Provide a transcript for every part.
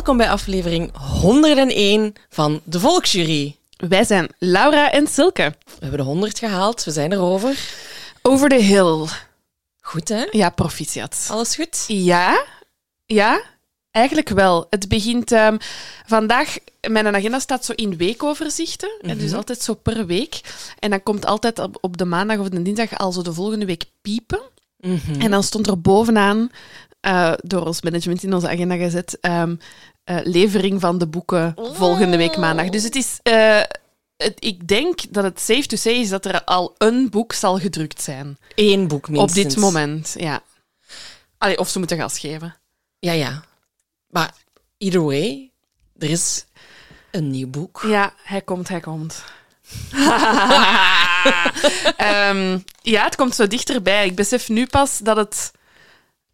Welkom bij aflevering 101 van de Volksjury. Wij zijn Laura en Silke. We hebben de 100 gehaald, we zijn erover. Over de hill. Goed hè? Ja, proficiat. Alles goed? Ja, ja, eigenlijk wel. Het begint ehm, vandaag. Mijn agenda staat zo in weekoverzichten. En dus altijd zo per week. En dan komt altijd op, op de maandag of de dinsdag al zo de volgende week piepen. Mhm. En dan stond er bovenaan, eh, door ons management in onze agenda gezet, ehm, eh, levering van de boeken volgende week maandag. Dus het is. eh, het, ik denk dat het safe to say is dat er al een boek zal gedrukt zijn. Eén boek minstens. Op dit moment, ja. Allee, of ze moeten gas geven. Ja, ja. Maar either way, er is een nieuw boek. Ja, hij komt, hij komt. Ehm, ja, het komt zo dichterbij. Ik besef nu pas dat het,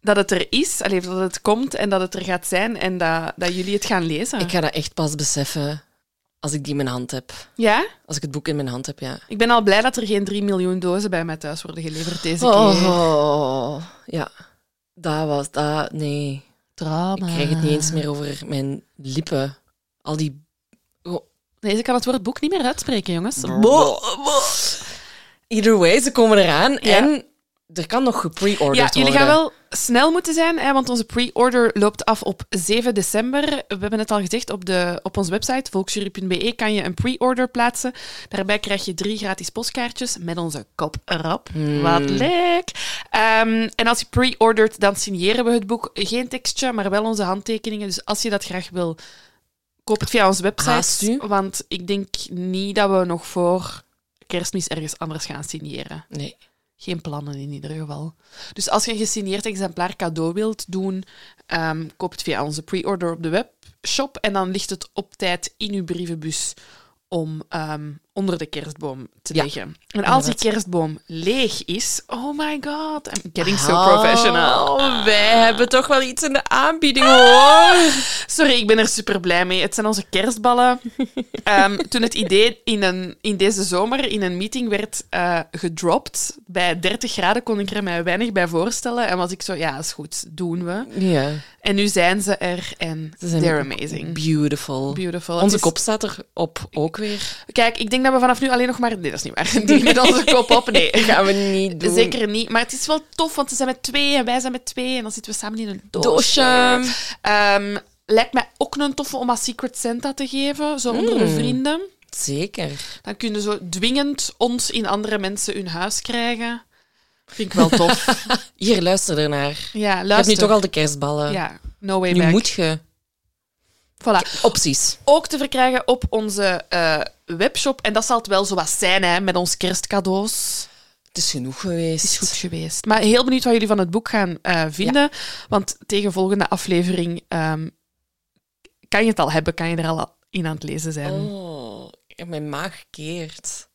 dat het er is, allee, dat het komt en dat het er gaat zijn en dat, dat jullie het gaan lezen. Ik ga dat echt pas beseffen als ik die in mijn hand heb. Ja? Als ik het boek in mijn hand heb, ja. Ik ben al blij dat er geen 3 miljoen dozen bij mij thuis worden geleverd deze keer. Oh, ja. Dat was dat. Nee. Drama. Ik krijg het niet eens meer over mijn lippen. Al die. Oh. Nee, ze kan het woord boek niet meer uitspreken, jongens. Either way, ze komen eraan. Ja. En er kan nog gepre-orderd Ja, worden. jullie gaan wel snel moeten zijn, hè, want onze pre-order loopt af op 7 december. We hebben het al gezegd, op, de, op onze website volksjury.be kan je een pre-order plaatsen. Daarbij krijg je drie gratis postkaartjes met onze kop erop. Wat leuk! Ehm, en als je pre-ordert, dan signeren we het boek. Geen tekstje, maar wel onze handtekeningen. Dus als je dat graag wil, koop het via onze website. Want ik denk niet dat we nog voor kerstmis ergens anders gaan signeren. Nee. Geen plannen in ieder geval. Dus als je een gesigneerd exemplaar cadeau wilt doen, ehm, koop het via onze pre-order op de webshop en dan ligt het op tijd in uw brievenbus om ehm, onder de kerstboom te Ja, leggen. En als die kerstboom leeg is, oh my god, I'm getting so professional. Oh, wij hebben toch wel iets in de aanbieding, hoor. Sorry, ik ben er super blij mee. Het zijn onze kerstballen. Ehm, toen het idee in, een, in deze zomer in een meeting werd eh, gedropt, bij 30 graden kon ik er mij weinig bij voorstellen. En was ik zo, ja, is goed, doen we. Ja. En nu zijn ze er en Ze zijn they're amazing. Beautiful. Beautiful. Onze is- kop staat erop ook weer. Kijk, ik denk dat we vanaf nu alleen nog maar... Nee, dat is niet waar. Die met onze kop op, nee. Dat gaan we niet doen. Zeker niet. Maar het is wel tof, want ze zijn met twee en wij zijn met twee. En dan zitten we samen in een doosje. Doosje. Ehm, lijkt mij ook een toffe om als Secret Santa te geven, zo onder de Mm. vrienden. Zeker. Dan kunnen ze dwingend ons in andere mensen hun huis krijgen. Vind ik wel tof. Hier, luister ernaar. ja, Je hebt luister. nu toch al de kerstballen. Ja, no way nu back. moet je. Voilà. Opties. Ook te verkrijgen op onze eh, webshop. En dat zal het wel zo wat zijn, hè, met ons kerstcadeaus. Het is genoeg geweest. Het is goed geweest. Maar heel benieuwd wat jullie van het boek gaan eh, vinden. Want tegen volgende aflevering ehm, kan je het al hebben, kan je er al in aan het lezen zijn. Oh, ik heb mijn maag gekeerd.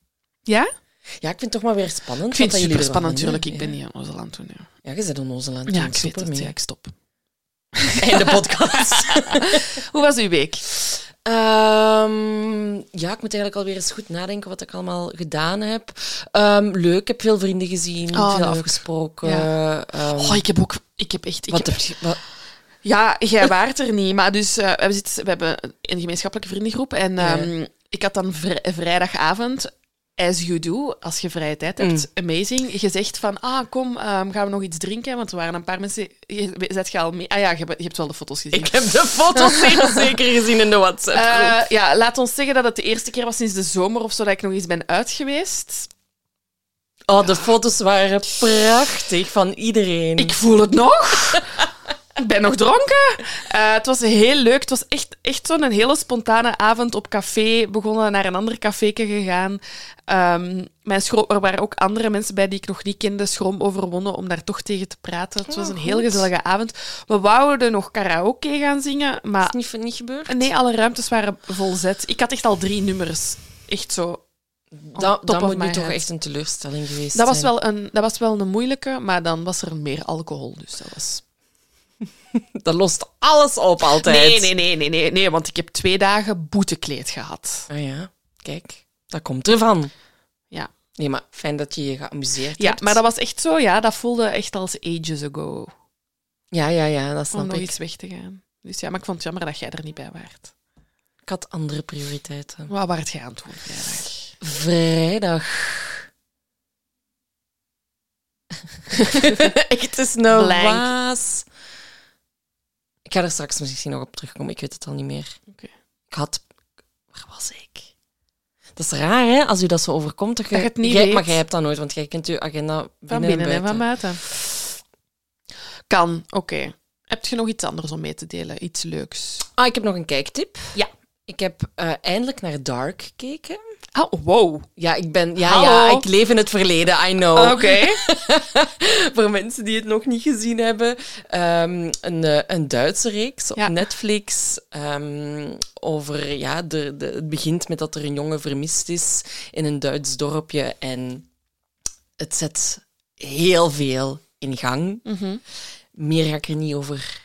Ja? Ja, ik vind het toch maar weer spannend. Ik vind het super spannend natuurlijk. Ik ben niet aan onze land toen. Ja, Ja, je zit een Nozeland. ja ik weet het. Ja, ik stop. In de podcast. Hoe was uw week? Ehm, ja, ik moet eigenlijk alweer eens goed nadenken wat ik allemaal gedaan heb. Ehm, leuk, ik heb veel vrienden gezien, Oh, veel leuk. afgesproken. Ja. Ehm, Oh, ik heb ook... Ik heb echt... Ik wat heb- heb je... wat- Ja, jij waart er niet. Maar dus, eh, we, zitten, we hebben een gemeenschappelijke vriendengroep. En Ja. ik had dan vri- vrijdagavond, as you do, als je vrije tijd hebt, amazing, gezegd van, ah, kom, ehm, gaan we nog iets drinken? Want er waren een paar mensen... Je, zet je al mee? Ah ja, je, hebt- je hebt wel de foto's gezien. Ik heb de foto's zeker gezien in de WhatsApp-groep. Eh, ja, laat ons zeggen dat het de eerste keer was sinds de zomer of zo dat ik nog eens ben uit geweest. oh, de foto's waren prachtig van iedereen. Ik voel het nog. Ik ben nog dronken. Eh, het was heel leuk. Het was echt, echt zo'n hele spontane avond op café. Begonnen naar een ander café gegaan. Ehm, mijn schroom, er waren ook andere mensen bij die ik nog niet kende. Schroom overwonnen om daar toch tegen te praten. Het was een heel gezellige avond. We wouden nog karaoke gaan zingen, maar is niet, niet gebeurd? nee, alle ruimtes waren volzet. Ik had echt al drie nummers. Echt zo. Dat, dat moet nu toch echt een teleurstelling geweest Dat was, wel een, dat was wel een moeilijke, maar dan was er meer alcohol. Dus dat was... Dat lost alles op altijd. Nee, nee, nee, nee, nee, nee, want ik heb twee dagen boetekleed gehad. Ah ja, kijk, dat komt ervan. Ja. Nee, maar fijn dat je je geamuseerd Ja, hebt. maar dat was echt zo, ja, dat voelde echt als ages ago. Ja, ja, ja, dat Om snap nog ik. iets weg te gaan. Dus ja, maar ik vond het jammer dat jij er niet bij waart. Ik had andere prioriteiten. Wat waart jij aan het doen vrijdag? Vrijdag. Echt is een Blank. waas. Ik ga er straks misschien nog op terugkomen. Ik weet het al niet meer. Ik had... Waar was ik? Dat is raar, hè? Als u dat zo overkomt. Dat Dat je het niet weet. Maar jij hebt dat nooit, want jij kent uw agenda binnen Van binnen en en van buiten. Kan, oké. Heb je nog iets anders om mee te delen? Iets leuks? Ah, ik heb nog een kijktip. Ja. Ik heb eh, eindelijk naar Dark gekeken. Oh, wow. Ja, ik ben... Ja, Hallo. ja, ik leef in het verleden, I know. Oké. Voor mensen die het nog niet gezien hebben. ehm, een, eh, een Duitse reeks op Ja. Netflix. ehm, over, ja, de, de, het begint met dat er een jongen vermist is in een Duits dorpje. En het zet heel veel in gang. Mhm. Meer ga ik er niet over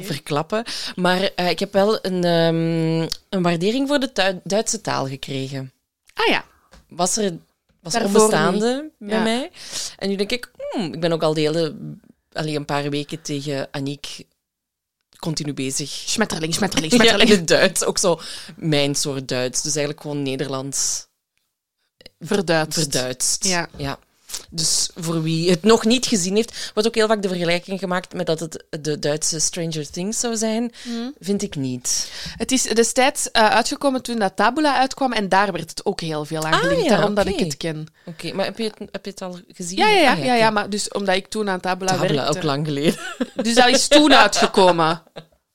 verklappen. Maar eh, ik heb wel een, ehm, een waardering voor de Duitse taal gekregen. Ah ja. Was er was Daarvoor onbestaande bij Ja. mij. En nu denk ik, hmm, ik ben ook al de hele, allee, een paar weken tegen Aniek continu bezig. Smetterling, smetterling, Ja, in het Duits, ook zo mijn soort Duits. Dus eigenlijk gewoon Nederlands Verduidst. verduidst. Ja. ja. Dus voor wie het nog niet gezien heeft, wordt ook heel vaak de vergelijking gemaakt met dat het de Duitse Stranger Things zou zijn. Mhm. Vind ik niet. Het is destijds eh, uitgekomen toen dat Tabula uitkwam en daar werd het ook heel veel aan Ah, gelinkt. ja, daarom dat ik het ken. Oké, maar heb je, het, heb je het al gezien? Ja, ja, ja, Ah, ja, maar dus omdat ik toen aan Tabula, Tabula, werkte. ook lang geleden. Dus dat is toen uitgekomen.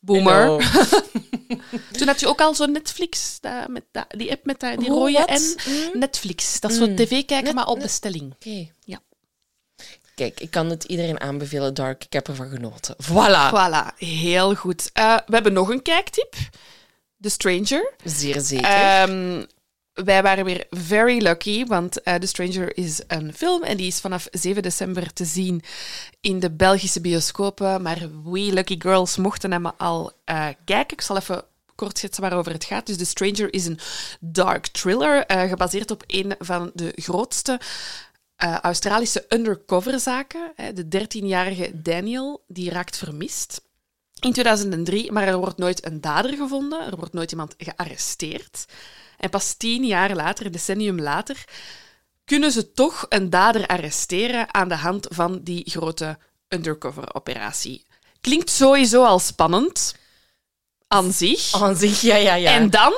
Boomer. Toen had je ook al zo'n Netflix, dat, met die app met dat, die Oh, rode en Mm. Netflix. Dat is Mm. tv kijken, Net- maar op bestelling. Oké. Ja. Kijk, ik kan het iedereen aanbevelen, Dark. Ik heb ervan genoten. Voilà. Voilà, heel goed. Eh, we hebben nog een kijktip. The Stranger. Zeer zeker. Ehm, wij waren weer very lucky, want eh, The Stranger is een film en die is vanaf 7 december te zien in de Belgische bioscopen. Maar we lucky girls mochten hem al eh, kijken. Ik zal even kort schetsen waarover het gaat. Dus The Stranger is een dark thriller, eh, gebaseerd op een van de grootste Australische undercoverzaken. De 13-jarige Daniel, die raakt vermist in 2003, maar er wordt nooit een dader gevonden, er wordt nooit iemand gearresteerd. En pas tien jaar later, een decennium later, kunnen ze toch een dader arresteren aan de hand van die grote undercover-operatie. Klinkt sowieso al spannend aan zich. Aan zich, ja, ja, ja. En dan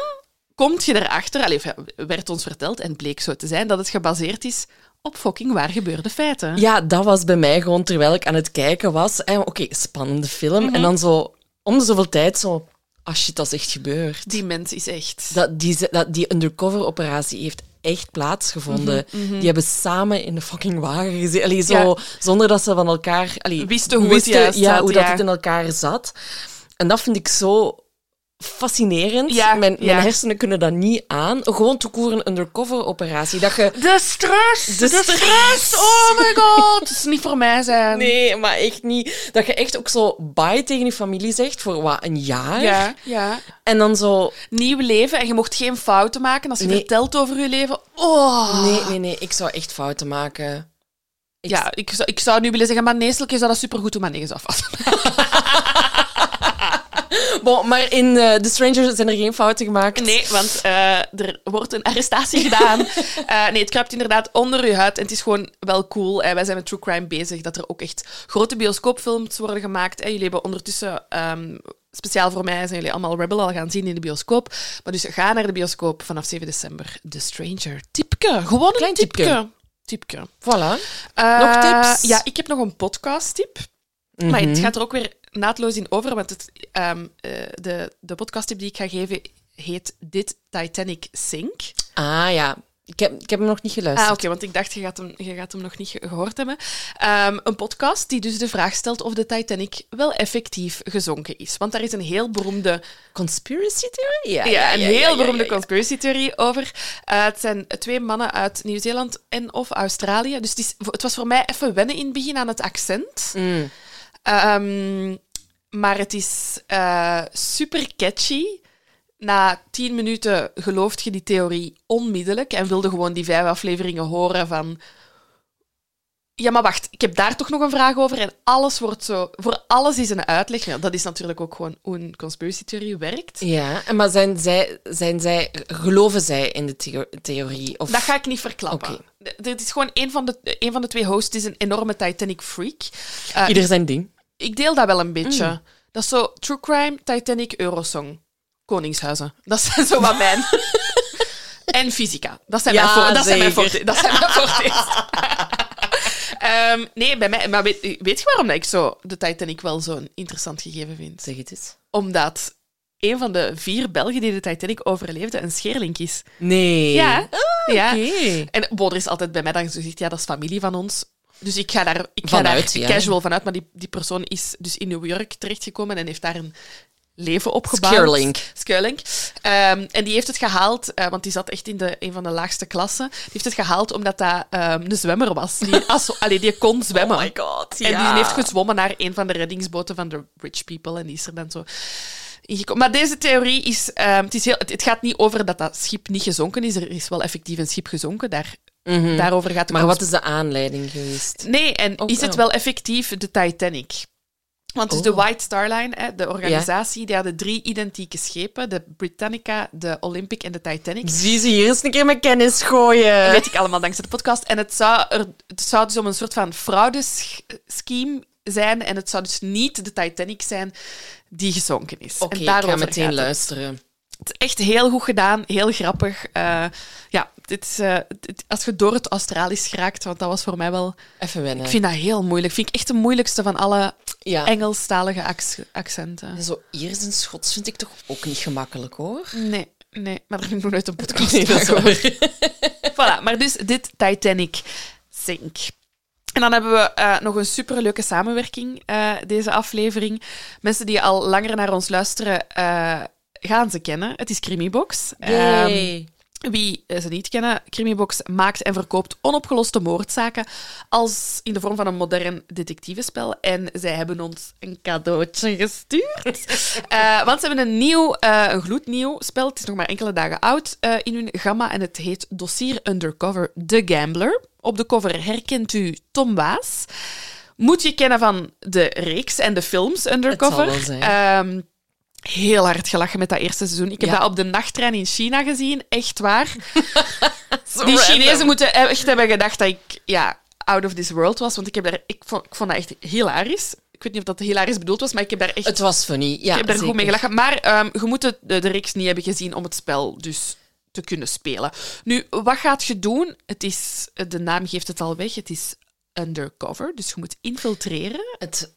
kom je erachter, allee, werd ons verteld, en bleek zo te zijn, dat het gebaseerd is op fucking waar gebeurde feiten. Ja, dat was bij mij gewoon terwijl ik aan het kijken was. Oké, spannende film. Mhm. En dan zo, om de zoveel tijd zo... Ah shit, dat is echt gebeurd. Die mens is echt... Dat, die, dat, die undercover-operatie heeft echt plaatsgevonden. Mhm, Die hebben samen in de fucking wagen gezeten. Allee, zo, Ja. Zonder dat ze van elkaar... Allee, Wisten hoe het ja, hoe ja. dat het in elkaar zat. En dat vind ik zo fascinerend. Ja, mijn, ja. mijn hersenen kunnen dat niet aan. Gewoon te koeren een undercover-operatie. Dat je... De stress! De stress! Oh my god! Het is niet voor mij zijn. Nee, maar echt niet. Dat je echt ook zo bye tegen je familie zegt voor wat, een jaar. Ja, ja. En dan zo... Nieuw leven en je mocht geen fouten maken als je Nee. vertelt over je leven. Oh! Nee, nee, nee. Ik zou echt fouten maken. Ik- Ja, ik zou, ik zou nu willen zeggen, maar nee, Stelke zou dat supergoed doen, maar nee, je zou vast. Bon, maar in eh The Stranger zijn er geen fouten gemaakt. Nee, want eh, er wordt een arrestatie gedaan. Eh, nee, het kruipt inderdaad onder je huid en het is gewoon wel cool. Wij zijn met true crime bezig, dat er ook echt grote bioscoopfilms worden gemaakt. Eh, jullie hebben ondertussen... ehm, Speciaal voor mij zijn jullie allemaal Rebel al gaan zien in de bioscoop. Maar dus ga naar de bioscoop vanaf 7 december. The Stranger. Tipke. Gewoon een Klein tipke. tipke. Tipke. Voilà. Nog tips? Ja, ik heb nog een podcast-tip. Maar het gaat er ook weer naadloos in over, want het, ehm, eh, de, de podcast-tip die ik ga geven heet Dit Titanic Sink. Ah ja, ik heb, ik heb hem nog niet geluisterd. Ah, oké, want ik dacht, je gaat hem, je gaat hem nog niet ge- gehoord hebben. Ehm, een podcast die dus de vraag stelt of de Titanic wel effectief gezonken is. Want daar is een heel beroemde Conspiracy theory? ja, een heel ja, beroemde ja, ja. conspiracy-theorie over. Eh, het zijn twee mannen uit Nieuw-Zeeland en of Australië. Dus het, is, het was voor mij even wennen in het begin aan het accent. Mm. Ehm, maar het is eh, super catchy. Na tien minuten gelooft je die theorie onmiddellijk en wilde gewoon die vijf afleveringen horen van Ja, maar wacht, ik heb daar toch nog een vraag over. En alles wordt zo... Voor alles is een uitleg. Ja, dat is natuurlijk ook gewoon hoe een conspiracy theorie werkt. Ja, en maar zijn zij, zijn zij, geloven zij in de theo- theorie? Of... Dat ga ik niet verklappen. Oké. D- Dit is gewoon een van, de, een van de twee hosts is een enorme Titanic freak. Eh, Ieder zijn ding. Ik deel dat wel een beetje. Mm. Dat is zo True Crime, Titanic, Eurosong. Koningshuizen. Dat zijn zo wat mijn... en fysica. Dat zijn Ja, mijn, dat zijn mijn forte. Dat zijn mijn. Ehm, nee, bij mij... Maar weet, weet je waarom dat ik zo de Titanic wel zo'n interessant gegeven vind? Zeg het eens. Omdat een van de vier Belgen die de Titanic overleefde een scheerlink is. Nee. Ja. ja. Oké. En Boder is altijd bij mij dan zo zegt, ja, dat is familie van ons. Dus ik ga daar, ik ga Vanuit, daar ja. casual vanuit. Maar die, die persoon is dus in New York terechtgekomen en heeft daar een leven opgebouwd. Skirlink. Skirlink. Ehm, en die heeft het gehaald, eh, want die zat echt in de, een van de laagste klassen. Die heeft het gehaald omdat dat ehm, een zwemmer was. Die, allee, die kon zwemmen. Oh my god, En ja. die heeft gezwommen naar een van de reddingsboten van de rich people. En die is er dan zo ingekomen. Maar deze theorie is... ehm, het, is heel, het, het gaat niet over dat dat schip niet gezonken is. Er is wel effectief een schip gezonken. Daar, Mhm. Daarover gaat de Maar wat is de aanleiding geweest? Nee, en Oh, is het oh. wel effectief de Titanic? Want dus Oh. de White Star Line, hè, de organisatie, die hadden drie identieke schepen. De Britannica, de Olympic en de Titanic. Zie ze hier eens een keer met kennis gooien. Dat weet ik allemaal dankzij de podcast. En het zou, er, het zou dus om een soort van fraudescheme zijn. En het zou dus niet de Titanic zijn die gezonken is. Oké, en ik ga meteen het. luisteren. Het is echt heel goed gedaan, heel grappig. Eh, ja, dit is, eh, dit- als je door het Australisch geraakt, want dat was voor mij wel... Even wennen. Ik vind dat heel moeilijk. vind ik echt de moeilijkste van alle ja. Engelstalige ac- accenten. Zo Iers en Schots vind ik toch ook niet gemakkelijk, hoor. Nee, nee, maar daar heb ik nog nooit een podcast Nee, over. Voilà, maar dus dit Titanic Sink. En dan hebben we eh, nog een superleuke samenwerking, deze aflevering. Mensen die al langer naar ons luisteren, gaan ze kennen. Het is Crimibox. Ehm, wie eh, ze niet kennen, Crimibox maakt en verkoopt onopgeloste moordzaken als in de vorm van een modern detectivespel. En zij hebben ons een cadeautje gestuurd. Eh, want ze hebben een nieuw, eh, een gloednieuw spel. Het is nog maar enkele dagen oud in hun gamma en het heet Dossier Undercover The Gambler. Op de cover herkent u Tom Waas. Moet je kennen van de reeks en de films Undercover. wel zijn. Ehm, heel hard gelachen met dat eerste seizoen. Ik heb Ja. dat op de nachttrein in China gezien. Echt waar. Die random. Chinezen moeten echt hebben gedacht dat ik ja, out of this world was. Want ik, heb daar, ik, vond, ik vond dat echt hilarisch. Ik weet niet of dat hilarisch bedoeld was, maar ik heb daar echt Het was funny, ja. ik heb daar zeker. goed mee gelachen. Maar ehm, je moet de, de reeks niet hebben gezien om het spel dus te kunnen spelen. Nu, wat gaat je doen? Het is, de naam geeft het al weg. Het is undercover, dus je moet infiltreren. Het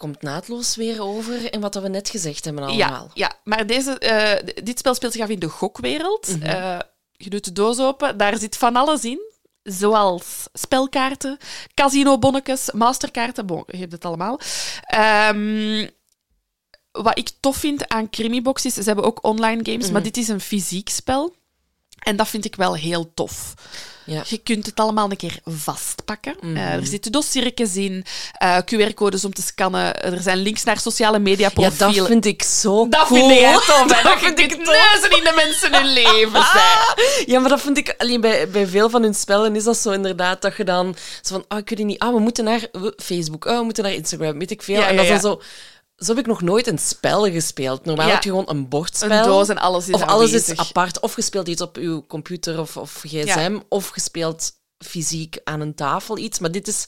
komt naadloos weer over in wat we net gezegd hebben Ja, allemaal. ja, maar deze, eh, dit spel speelt zich af in de gokwereld. Mhm. Eh, je doet de doos open, daar zit van alles in. Zoals spelkaarten, casinobonnetjes, masterkaarten. Bon, je hebt het allemaal. Ehm, wat ik tof vind aan Crimibox is, ze hebben ook online games, Mhm. maar dit is een fysiek spel. En dat vind ik wel heel tof. Ja. Je kunt het allemaal een keer vastpakken. Mhm. Eh, er zitten dossiertjes in, eh, QR-codes om te scannen. Er zijn links naar sociale media Ja, dat vind ik zo Dat cool. vind ik tof? Dat Dat vind ik neuzen in de mensen hun leven zijn. Ja, maar dat vind ik alleen bij, bij veel van hun spellen is dat zo inderdaad dat je dan zo van, ah, ik weet niet, ah, we moeten naar Facebook, ah, we moeten naar Instagram, weet ik veel. Ja, en dat is dan zo. Zo heb ik nog nooit een spel gespeeld. Normaal Ja. heb je gewoon een bordspel. Een doos en alles is Of alles is apart. Of gespeeld iets op uw computer of, of gsm. Of gespeeld fysiek aan een tafel iets. Maar dit is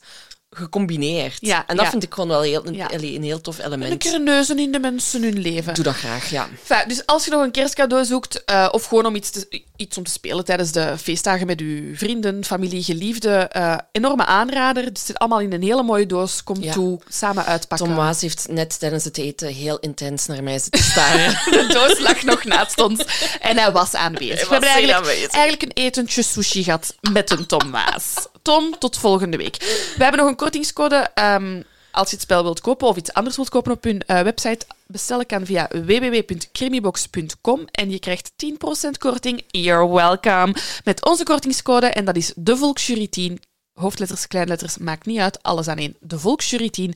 gecombineerd. Ja, en dat ja. vind ik gewoon wel heel, een, Ja. allee, een heel tof En een element. keer neuzen in de mensen hun leven. Doe dat graag, ja. Enfin, dus als je nog een kerstcadeau zoekt, eh, of gewoon om iets, te- iets om te spelen tijdens de feestdagen met uw vrienden, familie, geliefden, eh, enorme aanrader. Het zit allemaal in een hele mooie doos. Kom Ja. toe, samen uitpakken. Tom Waas heeft net tijdens het eten heel intens naar mij zitten staren. De doos lag nog naast ons en hij was aanwezig. Hij We hebben was eigenlijk, aanwezig. eigenlijk een etentje sushi gehad met een Tom Waas. Tom, tot volgende week. We hebben nog een kortingscode. ehm, als je het spel wilt kopen of iets anders wilt kopen op hun eh, website, bestellen kan via www.crimibox.com en je krijgt 10% korting. You're welcome. Met onze kortingscode en dat is de Volksjury 10. Hoofdletters, kleinletters, maakt niet uit. Alles aan één. De Volksjury 10.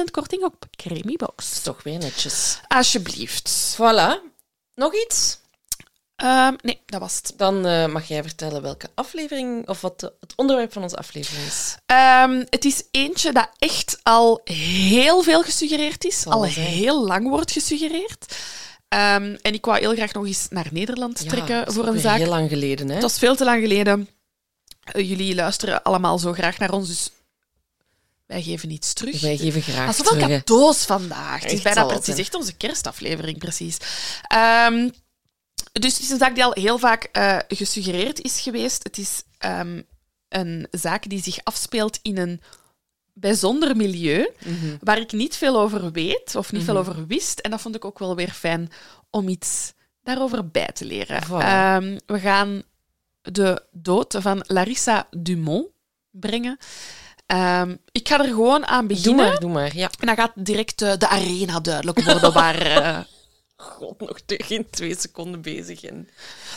10% korting op Crimibox. Toch weer netjes. Alsjeblieft. Voilà. Nog iets? Ehm, nee, dat was het. Dan eh, mag jij vertellen welke aflevering, of wat de- het onderwerp van onze aflevering is. Ehm, het is eentje dat echt al heel veel gesuggereerd is. Zal Al zijn. heel lang wordt gesuggereerd. Ehm, en ik wou heel graag nog eens naar Nederland trekken is voor een zaak. Heel lang geleden, hè? Het was veel te lang geleden. Eh, jullie luisteren allemaal zo graag naar ons, dus wij geven iets terug. Wij geven graag terug. hè. cadeaus vandaag. Het is bijna precies, echt onze kerstaflevering, precies. Dus het is een zaak die al heel vaak eh, gesuggereerd is geweest. Het is ehm, een zaak die zich afspeelt in een bijzonder milieu, Mhm. waar ik niet veel over weet of niet veel Mhm. over wist. En dat vond ik ook wel weer fijn om iets daarover bij te leren. Voilà. Ehm, we gaan de dood van Larissa Dumont brengen. Ehm, ik ga er gewoon aan Doe beginnen. maar, doe maar. Ja. En dan gaat direct eh, de arena duidelijk worden waar... eh, God, nog te- geen twee seconden bezig. En...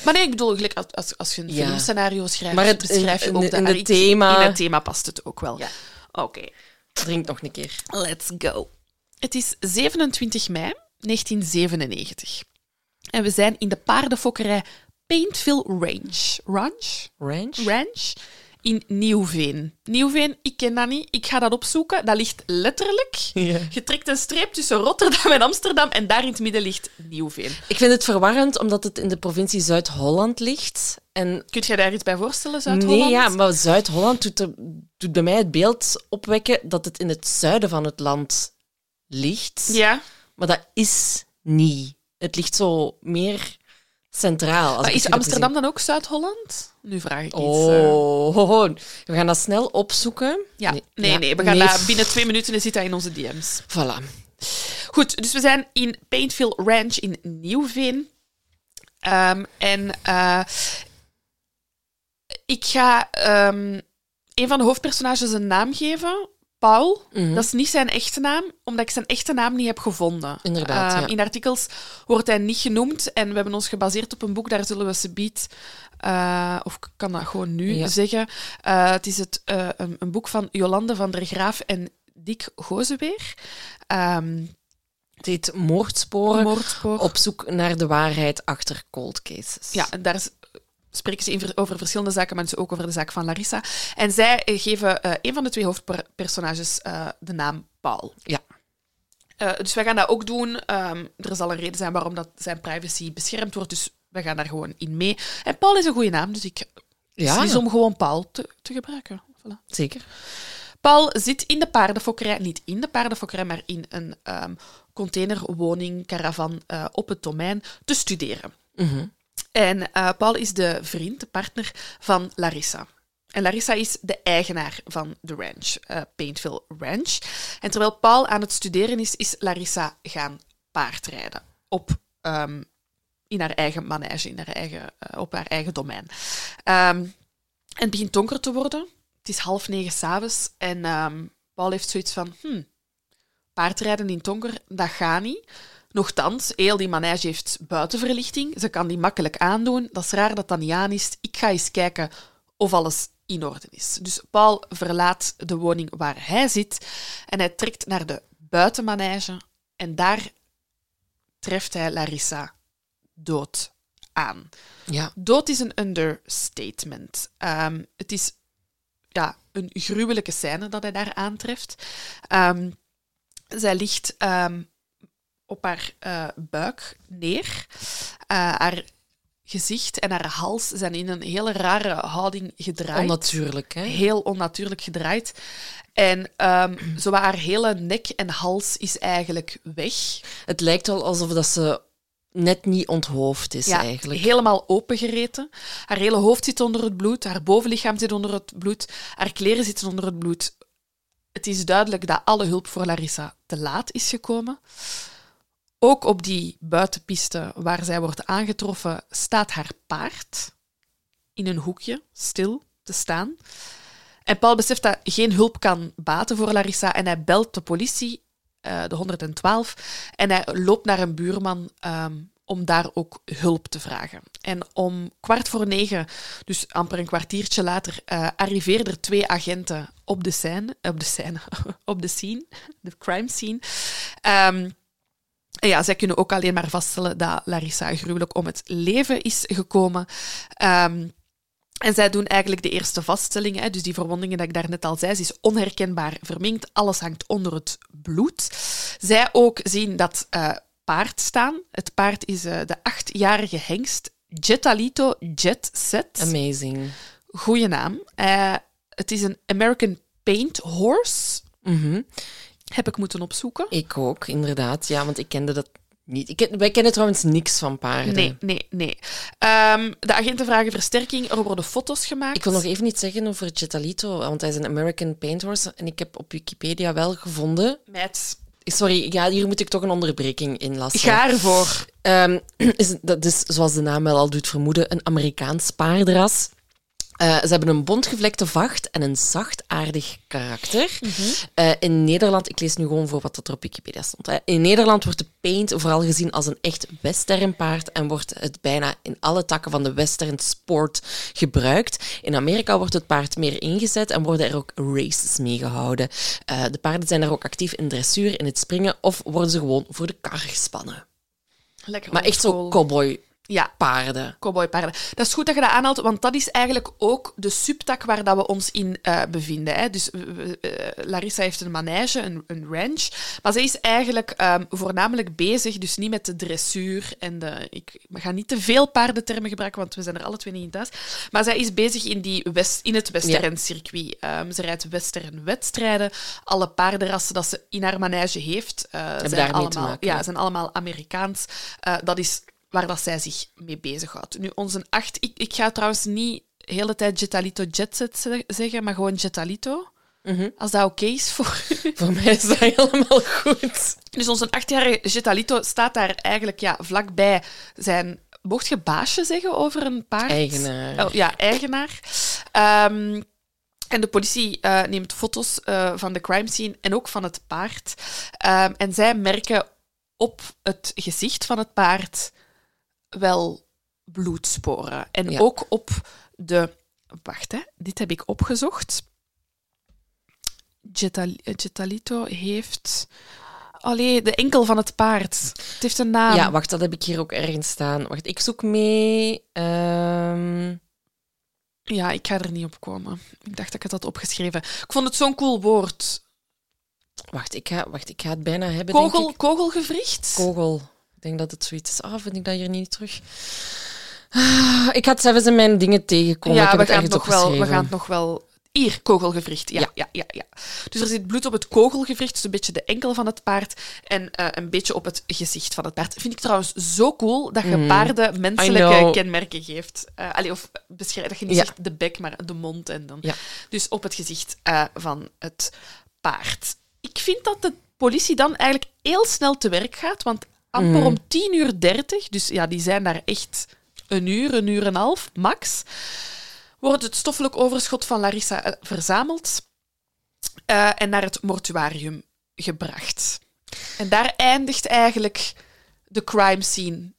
Maar nee, ik bedoel, gelijk als, als, als je een Ja. filmscenario schrijft, Maar het- beschrijf je in- ook in de, arena. thema- In het thema past het ook wel. Ja. Oké, Drink nog een keer. let's go. Het is 27 mei 1997. En we zijn in de paardenfokkerij Paintville Range. Ranch? Ranch? Ranch in Nieuwveen. Nieuwveen, ik ken dat niet. Ik ga dat opzoeken. Dat ligt letterlijk. Ja. Je trekt een streep tussen Rotterdam en Amsterdam en daar in het midden ligt Nieuwveen. Ik vind het verwarrend omdat het in de provincie Zuid-Holland ligt. En Kun je daar iets bij voorstellen, Zuid-Holland? Nee, ja, maar Zuid-Holland doet, doet bij mij het beeld opwekken dat het in het zuiden van het land ligt. Ja. Maar dat is niet. Het ligt zo meer centraal. Als Maar is Amsterdam dan ook Zuid-Holland? Nu vraag ik iets. eh. Oh, ho. we gaan dat snel opzoeken. Ja, nee, nee, ja, we gaan nee. dat binnen twee minuten en zit dat in onze DM's. Voilà. Goed, dus we zijn in Paintville Ranch in Nieuwveen. Ehm, en eh, ik ga ehm, een van de hoofdpersonages een naam geven. Paul. Mhm. Dat is niet zijn echte naam, omdat ik zijn echte naam niet heb gevonden. Inderdaad, Ehm, ja. In artikels wordt hij niet genoemd en we hebben ons gebaseerd op een boek, daar zullen we ze biedt, eh, of ik kan dat gewoon nu Ja. zeggen. Eh, het is het, eh, een, een boek van Jolande van der Graaf en Dick Gozeweer. Ehm Het heet Moordsporen Moordspoor. op zoek naar de waarheid achter cold cases. Ja, en daar is- spreken ze over verschillende zaken, maar dus ook over de zaak van Larissa. En zij eh, geven eh, een van de twee hoofdpersonages eh, de naam Paul. Ja. Dus wij gaan dat ook doen. Ehm, er zal een reden zijn waarom dat zijn privacy beschermd wordt, dus wij gaan daar gewoon in mee. En Paul is een goede naam, dus ik Ja, kies om gewoon Paul te, te gebruiken. Voilà. zeker. Paul zit in de paardenfokkerij, niet in de paardenfokkerij, maar in een ehm containerwoning, caravan op het domein, te studeren. Mhm. En eh, Paul is de vriend, de partner van Larissa. En Larissa is de eigenaar van de ranch, eh, Paintville Ranch. En terwijl Paul aan het studeren is, is Larissa gaan paardrijden. Op, ehm, in haar eigen manege, in haar eigen, eh, op haar eigen domein. Ehm, en het begint donker te worden. Het is half negen s'avonds. En ehm, Paul heeft zoiets van... Hm, paardrijden in donker, dat gaat niet. Nochtans, heel die manege heeft buitenverlichting. Ze kan die makkelijk aandoen. Dat is raar dat dat niet aan is. Ik ga eens kijken of alles in orde is. Dus Paul verlaat de woning waar hij zit en hij trekt naar de buitenmanege en daar treft hij Larissa dood aan. Ja. Dood is een understatement. Ehm, het is ja, een gruwelijke scène dat hij daar aantreft. Ehm, zij ligt ehm, op haar eh, buik neer. Eh, haar gezicht en haar hals zijn in een hele rare houding gedraaid. Onnatuurlijk, hè? Heel onnatuurlijk gedraaid. En zo haar hele nek en hals is eigenlijk weg. Het lijkt wel alsof dat ze net niet onthoofd is, Ja, eigenlijk. helemaal opengereten. Haar hele hoofd zit onder het bloed, haar bovenlichaam zit onder het bloed, haar kleren zitten onder het bloed. Het is duidelijk dat alle hulp voor Larissa te laat is gekomen. Ook op die buitenpiste waar zij wordt aangetroffen, staat haar paard in een hoekje, stil te staan. En Paul beseft dat geen hulp kan baten voor Larissa en hij belt de politie, eh, de 112, en hij loopt naar een buurman ehm, om daar ook hulp te vragen. En om kwart voor negen, dus amper een kwartiertje later, eh arriveerden er twee agenten op de scène, op de scène, op de scene, de crime scene. Ehm, En ja, zij kunnen ook alleen maar vaststellen dat Larissa gruwelijk om het leven is gekomen. Ehm, en zij doen eigenlijk de eerste vaststellingen. Dus die verwondingen dat ik daarnet al zei, ze is onherkenbaar verminkt. Alles hangt onder het bloed. Zij ook zien dat uh, paard staan. Het paard is uh, de achtjarige hengst Jetalito Jet Set. Amazing. Goeie naam. Uh, het is een American Paint Horse. Mhm. Heb ik moeten opzoeken. Ik ook, inderdaad. Ja, want ik kende dat niet. Ik wij kennen trouwens niks van paarden. Nee, nee, nee. Um, de agenten vragen versterking. Er worden foto's gemaakt. Ik wil nog even iets zeggen over Jetalito, want hij is een American Paint Horse. En ik heb op Wikipedia wel gevonden... Met... Sorry, ja, hier moet ik toch een onderbreking in lassen. Ga ervoor. Um, is, dat is, zoals de naam wel al doet vermoeden, een Amerikaans paardenras. Uh, ze hebben een bontgevlekte vacht en een zachtaardig karakter. Mhm. uh, in Nederland, ik lees nu gewoon voor wat er op Wikipedia stond. Hè. In Nederland wordt de paint vooral gezien als een echt westernpaard en wordt het bijna in alle takken van de western sport gebruikt. In Amerika wordt het paard meer ingezet en worden er ook races mee gehouden. Uh, de paarden zijn er ook actief in dressuur, in het springen of worden ze gewoon voor de kar gespannen. Lekker maar echt zo cowboy ja. paarden. Cowboypaarden. Dat is goed dat je dat aanhaalt, want dat is eigenlijk ook de subtak waar dat we ons in uh, bevinden. Hè. Dus uh, Larissa heeft een manege, een, een ranch, maar zij is eigenlijk um, voornamelijk bezig, dus niet met de dressuur en de... Ik ga niet te veel paardentermen gebruiken, want we zijn er alle twee niet in thuis. Maar zij is bezig in, die west, in het western-circuit. Ja. Um, ze rijdt western-wedstrijden. Alle paardenrassen dat ze in haar manege heeft, uh, zijn, allemaal, ja, zijn allemaal Amerikaans. Dat is waar dat zij zich mee bezighoudt. Nu, onze acht... Ik, ik ga trouwens niet de hele tijd Jetalito Jetset zeggen, maar gewoon Jetalito. Mm -hmm. Als dat oké okay is voor Voor mij is dat helemaal goed. Dus onze achtjarige Jetalito staat daar eigenlijk ja, vlakbij zijn... Mocht je baasje zeggen over een paard? Eigenaar. Oh, ja, eigenaar. Um, en de politie uh, neemt foto's uh, van de crime scene en ook van het paard. Um, en zij merken op het gezicht van het paard wel bloedsporen. En ja. ook op de... Wacht, hè. dit heb ik opgezocht. Getal Getalito heeft... Allee, de enkel van het paard. Het heeft een naam. Ja, wacht, dat heb ik hier ook ergens staan. Wacht, ik zoek mee... Um... Ja, ik ga er niet op komen. Ik dacht dat ik het had opgeschreven. Ik vond het zo'n cool woord. Wacht, ik ga, wacht, ik ga het bijna hebben, Kogel, denk ik. Kogelgewricht? Kogel. Ik denk dat het zoiets is. Ah, vind ik dat hier niet terug? Ah, ik ga het zelfs in mijn dingen tegenkomen. Ja, ik heb we, gaan het nog wel, we gaan het nog wel... Hier, kogelgewricht. Ja, ja, Ja. ja, ja. Dus er zit bloed op het kogelgewricht, dus een beetje de enkel van het paard en eh, een beetje op het gezicht van het paard. Vind ik trouwens zo cool dat je Mm. paarden menselijke kenmerken geeft. Allee, of beschrijf dat je niet Ja. zegt de bek, maar de mond en dan. Ja. Dus op het gezicht eh, van het paard. Ik vind dat de politie dan eigenlijk heel snel te werk gaat, want amper Mm. om 10 uur 30, dus ja, die zijn daar echt een uur, een uur en een half, max, wordt het stoffelijk overschot van Larissa eh, verzameld eh, en naar het mortuarium gebracht. En daar eindigt eigenlijk de crime scene,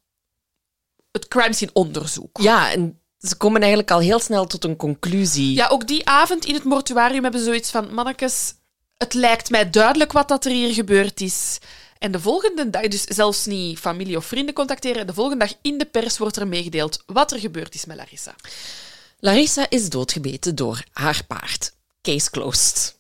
het crime scene onderzoek. Ja, en ze komen eigenlijk al heel snel tot een conclusie. Ja, ook die avond in het mortuarium hebben ze zoiets van... Mannekes, het lijkt mij duidelijk wat dat er hier gebeurd is. En de volgende dag, dus zelfs niet familie of vrienden contacteren, de volgende dag in de pers wordt er meegedeeld wat er gebeurd is met Larissa. Larissa is doodgebeten door haar paard. Case closed.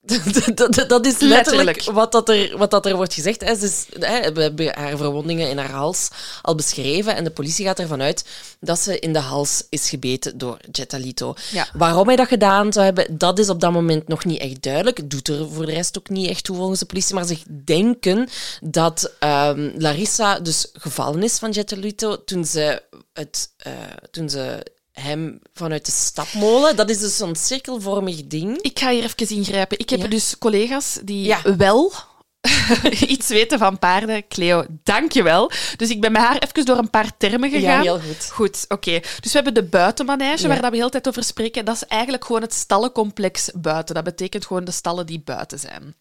dat, is letterlijk, Letterlijk. Wat, dat er, wat dat er wordt gezegd. Hè. Ze is, hè, we hebben haar verwondingen in haar hals al beschreven en de politie gaat ervan uit dat ze in de hals is gebeten door Jetalito. Ja. Waarom hij dat gedaan zou hebben, dat is op dat moment nog niet echt duidelijk. Doet er voor de rest ook niet echt toe volgens de politie, maar ze denken dat ehm, Larissa dus gevallen is van Jetalito toen ze, het, eh, toen ze hem vanuit de stapmolen, dat is dus zo'n cirkelvormig ding. Ik ga hier even ingrijpen. Ik heb Ja. dus collega's die Ja. wel iets weten van paarden. Cleo, dankjewel. Dus ik ben met haar even door een paar termen gegaan. Ja, heel goed. Goed, oké. Dus we hebben de buitenmanege, Ja. waar dat we de hele tijd over spreken. Dat is eigenlijk gewoon het stallencomplex buiten. Dat betekent gewoon de stallen die buiten zijn.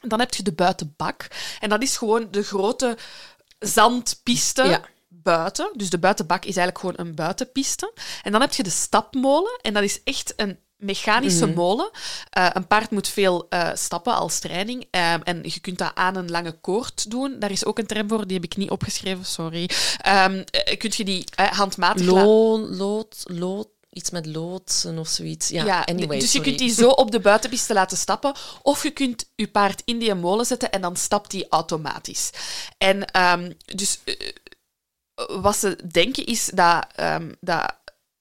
En dan heb je de buitenbak. En dat is gewoon de grote zandpiste Ja. Buiten. Dus de buitenbak is eigenlijk gewoon een buitenpiste. En dan heb je de stapmolen. En dat is echt een mechanische molen. Uh, een paard moet veel uh, stappen als training. Um, en je kunt dat aan een lange koord doen. Daar is ook een term voor, die heb ik niet opgeschreven, sorry. Um, kunt je die handmatig... Lo lood, lood, iets met loodsen of zoiets. Ja, ja anyway, dus je kunt die zo op de buitenpiste laten stappen. Of je kunt je paard in die molen zetten en dan stapt die automatisch. En um, dus wat ze denken is dat, dat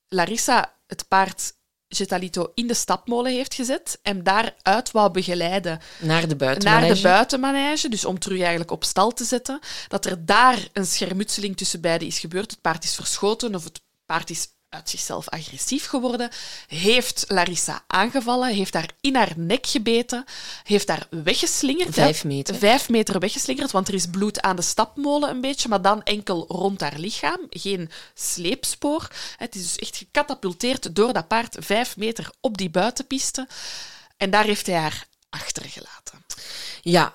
Larissa het paard Getalito in de stapmolen heeft gezet en daaruit wou begeleiden naar de buitenmanege. Naar de buitenmanege, dus om terug eigenlijk op stal te zetten. Dat er daar een schermutseling tussen beiden is gebeurd. Het paard is verschoten of het paard is uit zichzelf agressief geworden, heeft Larissa aangevallen, heeft haar in haar nek gebeten, heeft haar weggeslingerd. Vijf meter. Vijf meter weggeslingerd, want er is bloed aan de stapmolen een beetje, maar dan enkel rond haar lichaam, geen sleepspoor. Het is dus echt gecatapulteerd door dat paard vijf meter op die buitenpiste. En daar heeft hij haar achtergelaten. Ja,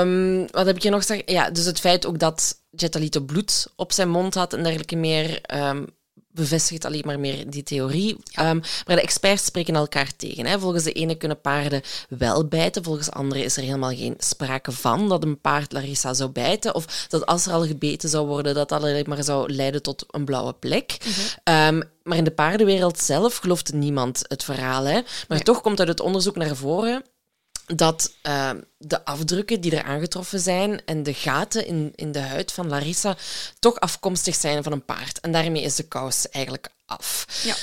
um, wat heb ik hier nog gezegd? Ja, dus het feit ook dat Jetalito bloed op zijn mond had en dergelijke meer... Um, bevestigt alleen maar meer die theorie. Ehm, maar de experts spreken elkaar tegen. Hè. Volgens de ene kunnen paarden wel bijten, volgens de andere is er helemaal geen sprake van dat een paard Larissa zou bijten. Of dat als er al gebeten zou worden, dat dat alleen maar zou leiden tot een blauwe plek. Mhm. Ehm, maar in de paardenwereld zelf gelooft niemand het verhaal. Hè. Maar toch komt uit het onderzoek naar voren dat uh, de afdrukken die er aangetroffen zijn en de gaten in, in de huid van Larissa toch afkomstig zijn van een paard. En daarmee is de kous eigenlijk af. Ja.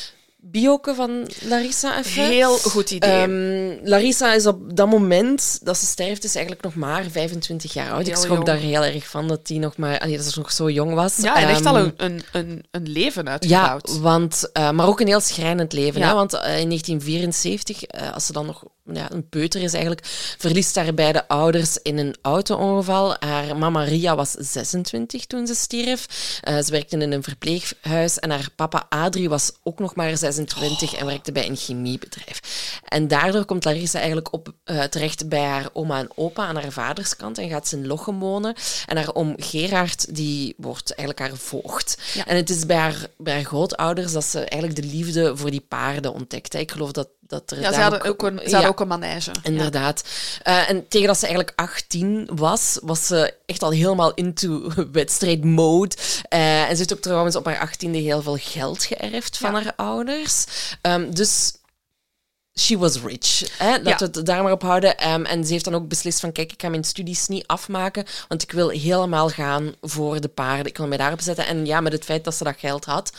Bioke van Larissa even. Heel goed idee. Um, Larissa is op dat moment dat ze sterft, is eigenlijk nog maar 25 jaar oud. ik schrok daar heel erg van dat die nog maar, allee, dat ze nog zo jong was. Ja, en echt al ehm, een, een, een, leven uitgebouwd. Ja, want, uh, maar ook een heel schrijnend leven. Hè? Want uh, in 1974, uh, als ze dan nog ja, een peuter is eigenlijk, verliest haar beide ouders in een auto-ongeval. Haar mama Ria was 26 toen ze stierf. Uh, ze werkte in een verpleeghuis en haar papa Adrie was ook nog maar 26 en werkte bij een chemiebedrijf. En daardoor komt Larissa eigenlijk op, uh, terecht bij haar oma en opa aan haar vaderskant en gaat ze in Lochem wonen. En haar oom Gerard, die wordt eigenlijk haar voogd. En het is bij haar, bij haar grootouders dat ze eigenlijk de liefde voor die paarden ontdekt. Ik geloof dat dat er ja, ze hadden ook, een, ze ook een manege. Inderdaad. Uh, en tegen dat ze eigenlijk 18 was, was ze echt al helemaal into wedstrijdmode. Uh, en ze heeft ook trouwens op haar 18e heel veel geld geërfd van haar ouders. Um, dus she was rich. Hè? Laten we het daar maar op houden. Um, en ze heeft dan ook beslist van, kijk, ik ga mijn studies niet afmaken, want ik wil helemaal gaan voor de paarden. Ik wil mij daarop zetten. En ja, met het feit dat ze dat geld had,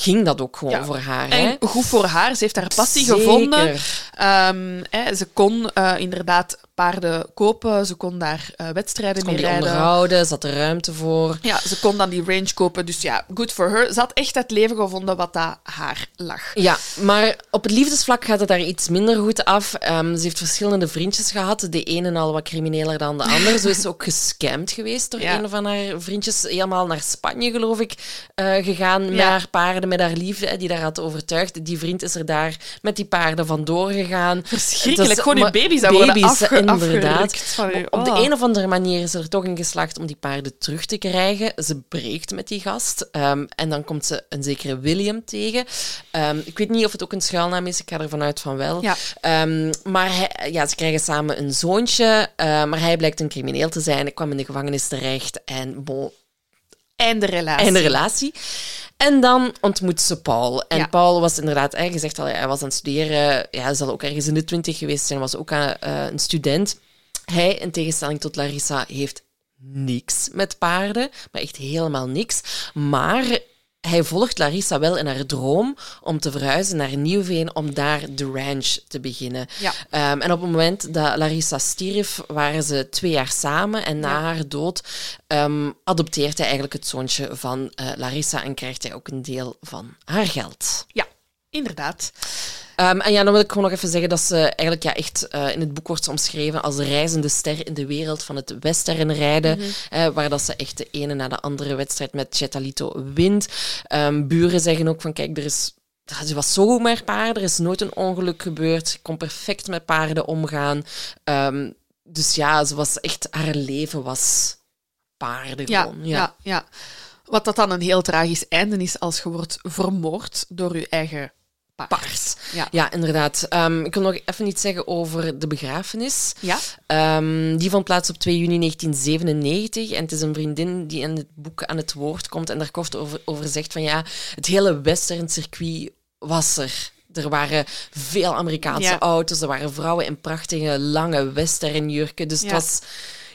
ging dat ook gewoon voor haar. En hè? goed voor haar. Ze heeft haar passie gevonden. Um, hè, ze kon uh, inderdaad paarden kopen. Ze kon daar uh, wedstrijden ze mee die rijden. onderhouden, ze had er ruimte voor. Ja, ze kon dan die range kopen. Dus ja, good for her. Ze had echt het leven gevonden wat dat haar lag. Ja, maar op het liefdesvlak gaat het daar iets minder goed af. Um, ze heeft verschillende vriendjes gehad. De ene al wat crimineler dan de ander. Zo is ze ook gescamd geweest door ja. een van haar vriendjes. Helemaal naar Spanje, geloof ik, uh, gegaan ja. met haar paarden, met haar liefde, die daar had overtuigd. Die vriend is er daar met die paarden vandoor gegaan. Verschrikkelijk. Gewoon je baby's, baby's inderdaad. Op de oh. een of andere manier is er toch een geslacht om die paarden terug te krijgen. Ze breekt met die gast. Um, en dan komt ze een zekere William tegen. Um, ik weet niet of het ook een schuilnaam is. Ik ga ervan uit van wel. Ja. Um, maar hij, ja, ze krijgen samen een zoontje. Uh, maar hij blijkt een crimineel te zijn. Ik kwam in de gevangenis terecht. En bon, Einde relatie. Einde relatie. En dan ontmoet ze Paul. En ja. Paul was inderdaad, hij gezegd al, hij was aan het studeren. Ja, hij zal ook ergens in de twintig geweest zijn, was ook aan, uh, een student. Hij, in tegenstelling tot Larissa, heeft niks met paarden, maar echt helemaal niks. Maar hij volgt Larissa wel in haar droom om te verhuizen naar Nieuwveen om daar de ranch te beginnen. Ja. Um, en op het moment dat Larissa stierf, waren ze twee jaar samen. En na ja. haar dood um, adopteert hij eigenlijk het zoontje van uh, Larissa en krijgt hij ook een deel van haar geld. Ja, inderdaad. Um, en ja, dan wil ik gewoon nog even zeggen dat ze eigenlijk ja, echt uh, in het boek wordt omschreven als de reizende ster in de wereld van het westernrijden, mm -hmm. uh, waar dat ze echt de ene na de andere wedstrijd met Chetalito wint. Um, buren zeggen ook van, kijk, er is ze was zomaar paarden, er is nooit een ongeluk gebeurd, ze kon perfect met paarden omgaan. Um, dus ja, ze was echt, haar leven was paarden ja, gewoon. Ja. ja, ja. Wat dat dan een heel tragisch einde is als je wordt vermoord door je eigen paard. paard. Ja. Ja, inderdaad. Ehm, ik wil nog even iets zeggen over de begrafenis. Ja? Ehm, die vond plaats op 2 juni 1997. En het is een vriendin die in het boek aan het woord komt en daar kort over, over zegt van ja, het hele western circuit was er. Er waren veel Amerikaanse Ja. auto's, er waren vrouwen in prachtige lange westernjurken. Dus het was...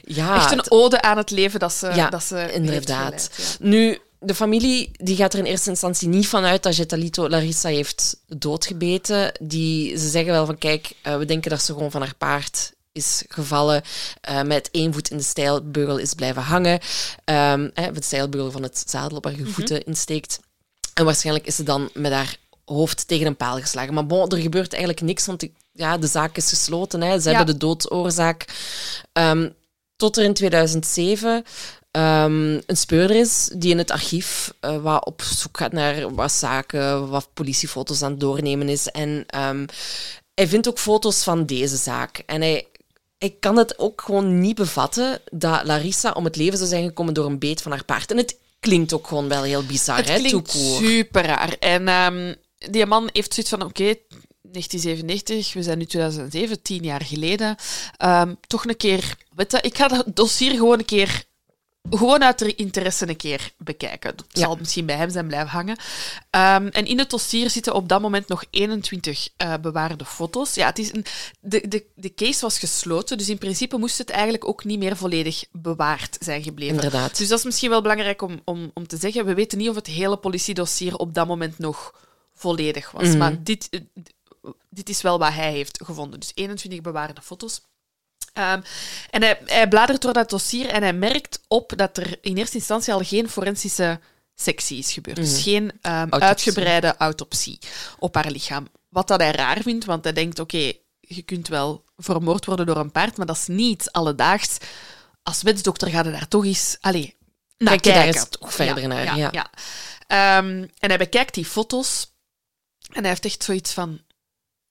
Ja, Echt een ode aan het leven dat ze, Ja, dat ze inderdaad. geleid, ja. Nu, de familie die gaat er in eerste instantie niet van uit dat Jetalito Larissa heeft doodgebeten. Die, ze zeggen wel van, kijk, eh, we denken dat ze gewoon van haar paard is gevallen, eh, met één voet in de stijlbeugel is blijven hangen, Ehm eh, de stijlbeugel van het zadel op haar voeten insteekt. En waarschijnlijk is ze dan met haar hoofd tegen een paal geslagen. Maar bon, er gebeurt eigenlijk niks, want die- ja, de zaak is gesloten. Hè. Ze Ja. hebben de doodsoorzaak. Ehm, tot er in 2007 ehm, een speurder is die in het archief eh, wat op zoek gaat naar wat zaken, wat politiefoto's aan het doornemen is. En ehm, hij vindt ook foto's van deze zaak. En hij, hij kan het ook gewoon niet bevatten dat Larissa om het leven zou zijn gekomen door een beet van haar paard. En het klinkt ook gewoon wel heel bizar, Het hè, klinkt super raar. En ehm, die man heeft zoiets van, oké, 1997, we zijn nu 2007, tien jaar geleden. Toch een keer, weet je, ik ga dat dossier gewoon een keer, gewoon uit de interesse een keer bekijken. Dat Ja. zal misschien bij hem zijn blijven hangen. Ehm, en in het dossier zitten op dat moment nog 21 eh, bewaarde foto's. Ja, het is een, de, de, de case was gesloten, dus in principe moest het eigenlijk ook niet meer volledig bewaard zijn gebleven. Inderdaad. Dus dat is misschien wel belangrijk om, om, om te zeggen. We weten niet of het hele politiedossier op dat moment nog volledig was. Mhm. Maar dit, eh, dit is wel wat hij heeft gevonden. Dus 21 bewaarde foto's. Ehm, en hij, hij bladert door dat dossier en hij merkt op dat er in eerste instantie al geen forensische sectie is gebeurd. Dus geen ehm, Autopsie. uitgebreide autopsie op haar lichaam. Wat dat hij raar vindt, want hij denkt, oké, je kunt wel vermoord worden door een paard, maar dat is niet alledaags. Als wetsdokter gaat hij daar toch eens... Allee, naar Kijk je daar kijken. toch verder naar, Ja, ja. ja. Ehm, en hij bekijkt die foto's en hij heeft echt zoiets van...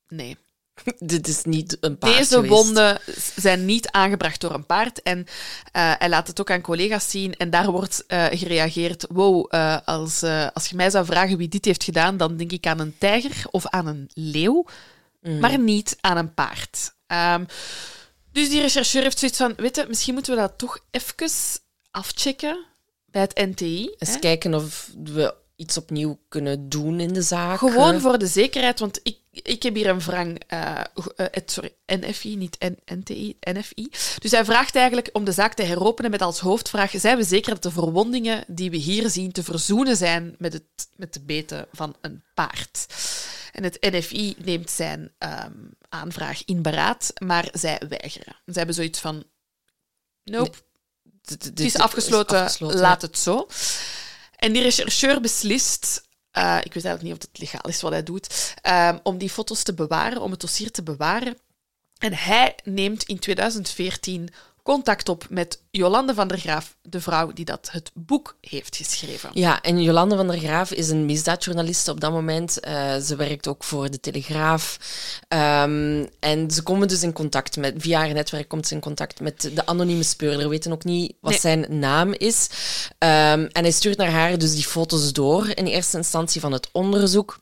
Nee, Dit is niet een paard deze geweest. wonden zijn niet aangebracht door een paard. En eh, hij laat het ook aan collega's zien. En daar wordt eh, gereageerd: wow, eh, als, als je mij zou vragen wie dit heeft gedaan, dan denk ik aan een tijger of aan een leeuw, Mhm. maar niet aan een paard. Ehm, dus die rechercheur heeft zoiets van: weet je, misschien moeten we dat toch even afchecken bij het NTI. Eens hè? kijken of we iets opnieuw kunnen doen in de zaak. Gewoon voor de zekerheid, want ik, ik heb hier een wrang. eh, het- sorry, NFI, niet N- NTI, NFI. Dus hij vraagt eigenlijk om de zaak te heropenen met als hoofdvraag: zijn we zeker dat de verwondingen die we hier zien te verzoenen zijn met, het, met de beten van een paard? En het NFI neemt zijn ehm, aanvraag in beraad, maar zij weigeren. Ze hebben zoiets van: nope, dit- het is dit afgesloten, afgesloten. laat het zo. En die rechercheur beslist, eh, ik weet eigenlijk niet of het legaal is wat hij doet, ehm, om die foto's te bewaren, om het dossier te bewaren. En hij neemt in 2014 contact op met Jolande van der Graaf, de vrouw die dat het boek heeft geschreven. Ja, en Jolande van der Graaf is een misdaadjournaliste op dat moment. Eh, ze werkt ook voor de Telegraaf. Ehm, en ze komen dus in contact met, via haar netwerk komt ze in contact met de anonieme speurder. We weten ook niet wat Nee. zijn naam is. Ehm, en hij stuurt naar haar dus die foto's door in eerste instantie van het onderzoek.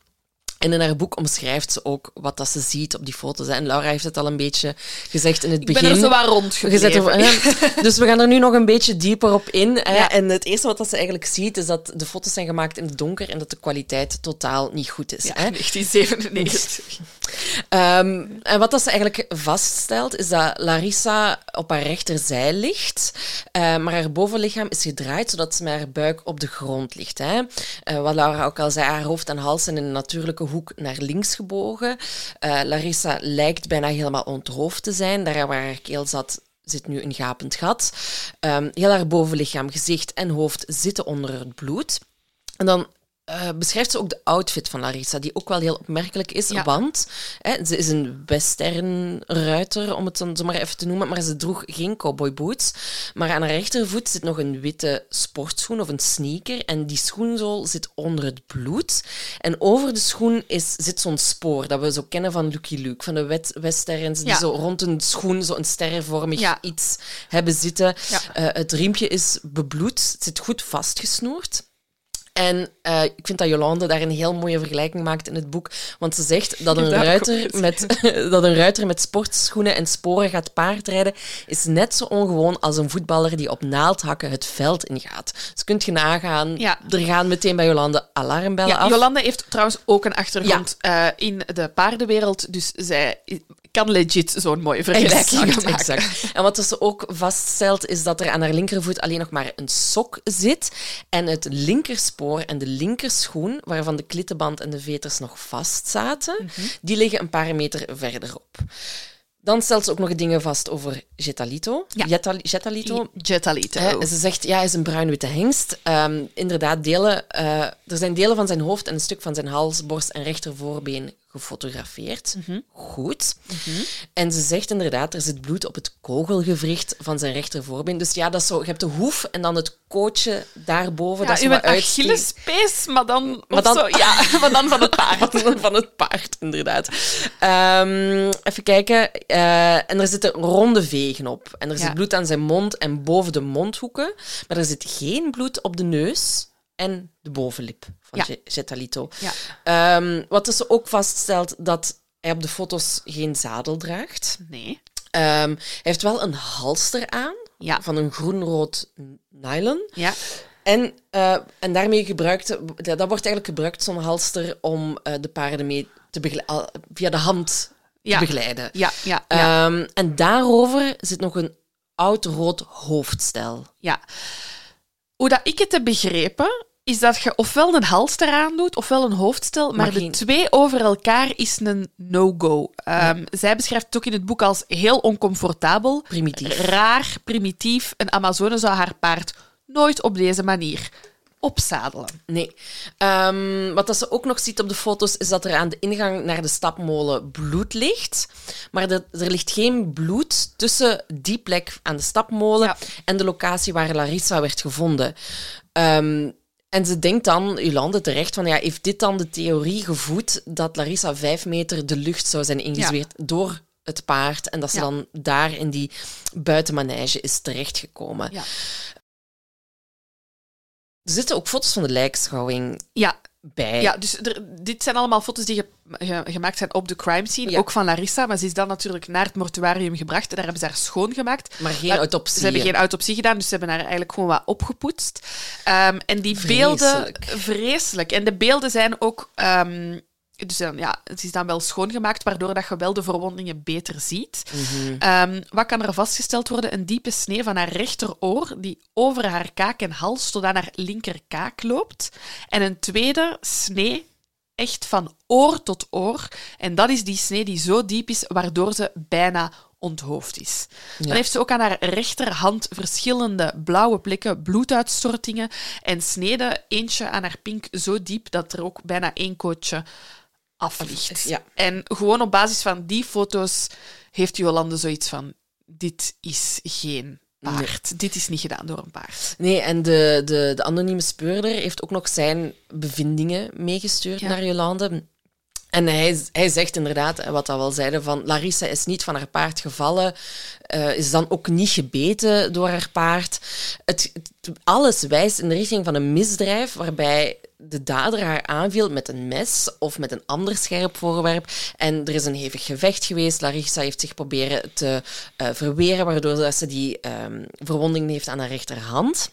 En in haar boek omschrijft ze ook wat dat ze ziet op die foto's. hè. En Laura heeft het al een beetje gezegd in het Ik begin. ben er zo hè. dus we gaan er nu nog een beetje dieper op in. Hè. Ja. En het eerste wat dat ze eigenlijk ziet, is dat de foto's zijn gemaakt in het donker en dat de kwaliteit totaal niet goed is. Ja, Hè. 1997. Ehm, en wat dat ze eigenlijk vaststelt, is dat Larissa op haar rechterzij ligt, eh, maar haar bovenlichaam is gedraaid, zodat ze met haar buik op de grond ligt. Hè. Eh, wat Laura ook al zei, haar hoofd en hals zijn in een natuurlijke hoek naar links gebogen. Eh, Larissa lijkt bijna helemaal onthoofd te zijn. Daar waar haar keel zat, zit nu een gapend gat. Ehm, heel haar bovenlichaam, gezicht en hoofd zitten onder het bloed. En dan eh, beschrijft ze ook de outfit van Larissa, die ook wel heel opmerkelijk is, Ja. want hè, ze is een westernruiter, om het dan zo maar even te noemen, maar ze droeg geen cowboyboots. Maar aan haar rechtervoet zit nog een witte sportschoen of een sneaker en die schoenzool zit onder het bloed. En over de schoen is, zit zo'n spoor dat we zo kennen van Lucky Luke, van de wet westerns, die Ja. zo rond een schoen zo een sterrenvormig Ja. iets hebben zitten. Eh, het riempje is bebloed, het zit goed vastgesnoerd. En eh, ik vind dat Jolande daar een heel mooie vergelijking maakt in het boek. Want ze zegt dat een, ruiter met, dat een ruiter met sportschoenen en sporen gaat paardrijden, is net zo ongewoon als een voetballer die op naaldhakken het veld ingaat. Dus kunt je nagaan, Ja. er gaan meteen bij Jolande alarmbellen Ja, af. Jolande heeft trouwens ook een achtergrond eh, in de paardenwereld, dus zij kan legit zo'n mooie vergelijking Exact, maken. exact. En wat ze ook vaststelt, is dat er aan haar linkervoet alleen nog maar een sok zit. En het linkerspoor en de linkerschoen, waarvan de klittenband en de veters nog vast zaten, Mhm. die liggen een paar meter verderop. Dan stelt ze ook nog dingen vast over Jetalito. Ja. Jetal- Jetalito. Jetalito. Ze zegt, ja, hij is een bruin-witte hengst. Ehm, inderdaad, delen, eh, er zijn delen van zijn hoofd en een stuk van zijn hals, borst en rechtervoorbeen gefotografeerd. Goed. En ze zegt inderdaad, er zit bloed op het kogelgewricht van zijn rechtervoorbeen. Dus ja, dat is zo, je hebt de hoef en dan het kootje daarboven. ja, dat is. Achillespees, maar dan, Maar dan- zo, ja, maar dan van het paard. Van, het paard, inderdaad. Ehm, even kijken. Eh, en er zitten ronde vegen op. En er Ja. zit bloed aan zijn mond en boven de mondhoeken. Maar er zit geen bloed op de neus en de bovenlip van Ja. Ja. Ehm, wat dus ook vaststelt dat hij op de foto's geen zadel draagt. Nee. Ehm, hij heeft wel een halster aan Ja. van een groen-rood nylon. Ja. En, eh, en daarmee gebruikt, dat wordt eigenlijk gebruikt, zo'n halster, om eh, de paarden mee te al- via de hand Ja. te begeleiden. Ja, ja, ja. Ehm, en daarover zit nog een oud rood hoofdstel. ja. Hoe dat ik het heb begrepen, is dat je ofwel een halster aan doet, ofwel een hoofdstel, maar, de twee over elkaar is een no-go. Ehm, Zij beschrijft het ook in het boek als heel oncomfortabel, Primitief. raar, primitief. Een Amazone zou haar paard nooit op deze manier opzadelen. Nee. Ehm, wat dat ze ook nog ziet op de foto's, is dat er aan de ingang naar de stapmolen bloed ligt. Maar er, er ligt geen bloed tussen die plek aan de stapmolen Ja. en de locatie waar Larissa werd gevonden. Ehm, en ze denkt dan, Jolande terecht, van ja, heeft dit dan de theorie gevoed dat Larissa vijf meter de lucht zou zijn ingezweerd door het paard en dat ze Ja. dan daar in die buitenmanege is terechtgekomen. Ja. Er zitten ook foto's van de lijkschouwing Ja, bij. Ja, dus er, dit zijn allemaal foto's die ge- ge- gemaakt zijn op de crime scene. Ja. Ook van Larissa, maar ze is dan natuurlijk naar het mortuarium gebracht. Daar hebben ze haar schoongemaakt. Maar geen Maar autopsie. Ze hebben geen autopsie gedaan, dus ze hebben haar eigenlijk gewoon wat opgepoetst. Ehm, en die beelden... Vreselijk. Vreselijk. En de beelden zijn ook... ehm, dus dan, ja, het is dan wel schoongemaakt, waardoor dat je wel de verwondingen beter ziet. Mhm. Ehm, wat kan er vastgesteld worden? Een diepe snee van haar rechteroor, die over haar kaak en hals tot aan haar linkerkaak loopt. En een tweede snee, echt van oor tot oor. En dat is die snee die zo diep is, waardoor ze bijna onthoofd is. Dan heeft ze ook aan haar rechterhand verschillende blauwe plekken, bloeduitstortingen en sneden. Eentje aan haar pink zo diep dat er ook bijna één kootje afvliegt. Ja. En gewoon op basis van die foto's heeft Jolande zoiets van: dit is geen paard. Dit is niet gedaan door een paard. Nee, en de, de, de anonieme speurder heeft ook nog zijn bevindingen meegestuurd Ja. naar Jolande. En hij, hij zegt inderdaad, wat we al zeiden, van Larissa is niet van haar paard gevallen, eh, is dan ook niet gebeten door haar paard. Het, het- alles wijst in de richting van een misdrijf waarbij de dader haar aanviel met een mes of met een ander scherp voorwerp. En er is een hevig gevecht geweest. Larissa heeft zich proberen te eh, verweren, waardoor ze die ehm verwonding heeft aan haar rechterhand.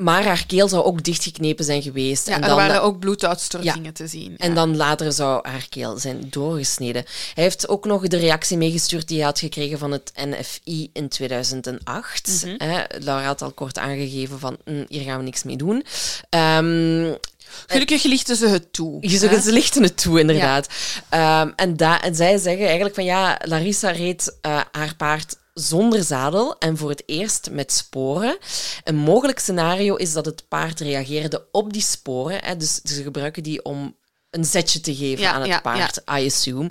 Maar haar keel zou ook dichtgeknepen zijn geweest. Ja, en er dan, waren ook bloeduitstortingen te zien. en ja. dan later zou haar keel zijn doorgesneden. Hij heeft ook nog de reactie meegestuurd die hij had gekregen van het NFI in 2008. Mhm. Hè, Laura had al kort aangegeven van, "Hm, hier gaan we niks mee doen. Ehm, Gelukkig lichten ze het toe. hè? ze lichten het toe, inderdaad. Ehm, en, en zij zeggen eigenlijk van ja, Larissa reed eh, haar paard zonder zadel en voor het eerst met sporen. Een mogelijk scenario is dat het paard reageerde op die sporen. Hè, dus ze gebruiken die om een zetje te geven Ja, aan het ja, paard, I assume.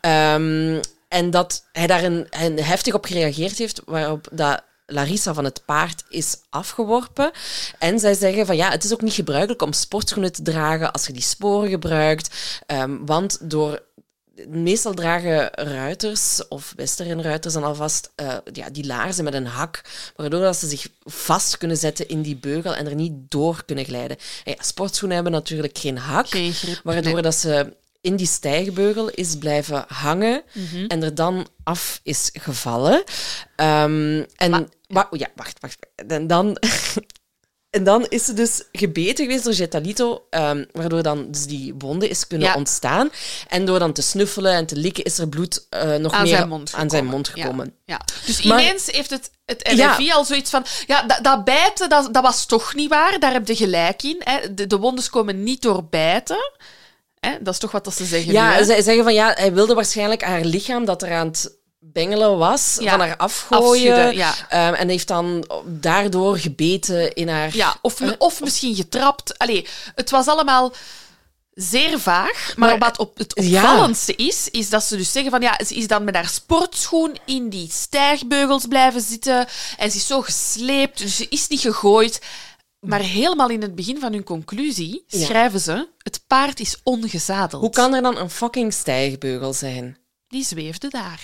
Ehm, en dat hij daar een, een heftig op gereageerd heeft, waarop dat Larissa van het paard is afgeworpen. En zij zeggen van ja, het is ook niet gebruikelijk om sportschoenen te dragen als je die sporen gebruikt. Ehm, want door meestal dragen ruiters of westernruiters dan alvast eh, ja, die laarzen met een hak, waardoor dat ze zich vast kunnen zetten in die beugel en er niet door kunnen glijden. En ja, sportschoenen hebben natuurlijk geen hak, Geen grip. waardoor Nee. dat ze in die stijgbeugel is blijven hangen Mhm. en er dan af is gevallen. Ehm, en Maar- ja, wacht, wacht. En dan, en dan is ze dus gebeten geweest door Getalito, ehm, waardoor dan dus die wonde is kunnen Ja. ontstaan. En door dan te snuffelen en te likken is er bloed eh, nog aan meer zijn mond aan zijn mond gekomen. Ja, Dus Maar- ineens heeft het, het Ja. NFI al zoiets van... Ja, dat, dat bijten, dat, dat was toch niet waar. Daar heb je gelijk in. Hè. De, de wondes komen niet door bijten. Hè. Dat is toch wat dat ze zeggen nu, Ja, hè? zij zeggen van ja, hij wilde waarschijnlijk haar lichaam dat er aan het bengelen was, Ja. van haar afgooien. Afschudden, ja. Ehm, en heeft dan daardoor gebeten in haar... Ja, of, of misschien getrapt. Allee, het was allemaal zeer vaag. Maar, Maar- wat op het Ja. opvallendste is, is dat ze dus zeggen van ja, ze is dan met haar sportschoen in die stijgbeugels blijven zitten en ze is zo gesleept, dus ze is niet gegooid. Maar helemaal in het begin van hun conclusie schrijven ze: het paard is ongezadeld. Hoe kan er dan een fucking stijgbeugel zijn? Die zweefde daar.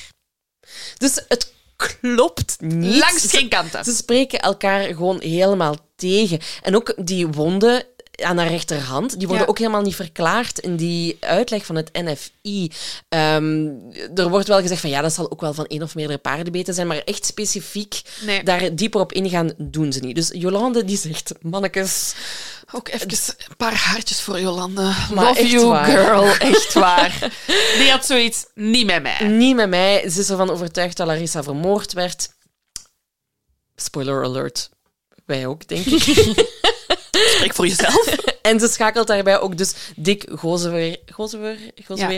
Dus het klopt niet. Langs Ze- geen kanten. Ze spreken elkaar gewoon helemaal tegen. En ook die wonden aan haar rechterhand, die worden Ja. ook helemaal niet verklaard in die uitleg van het NFI. Ehm, er wordt wel gezegd van ja, dat zal ook wel van één of meerdere paardenbeten zijn, maar echt specifiek Nee. daar dieper op ingaan doen ze niet. Dus Jolande die zegt, mannekes, Ook even een paar haartjes voor Jolande. Love you, waar. girl. Echt waar. Die had zoiets niet met mij. niet met mij. Ze is ervan overtuigd dat Larissa vermoord werd. Spoiler alert. Wij ook, denk ik. Spreek voor jezelf. En ze schakelt daarbij ook dus Dick Gozeweer,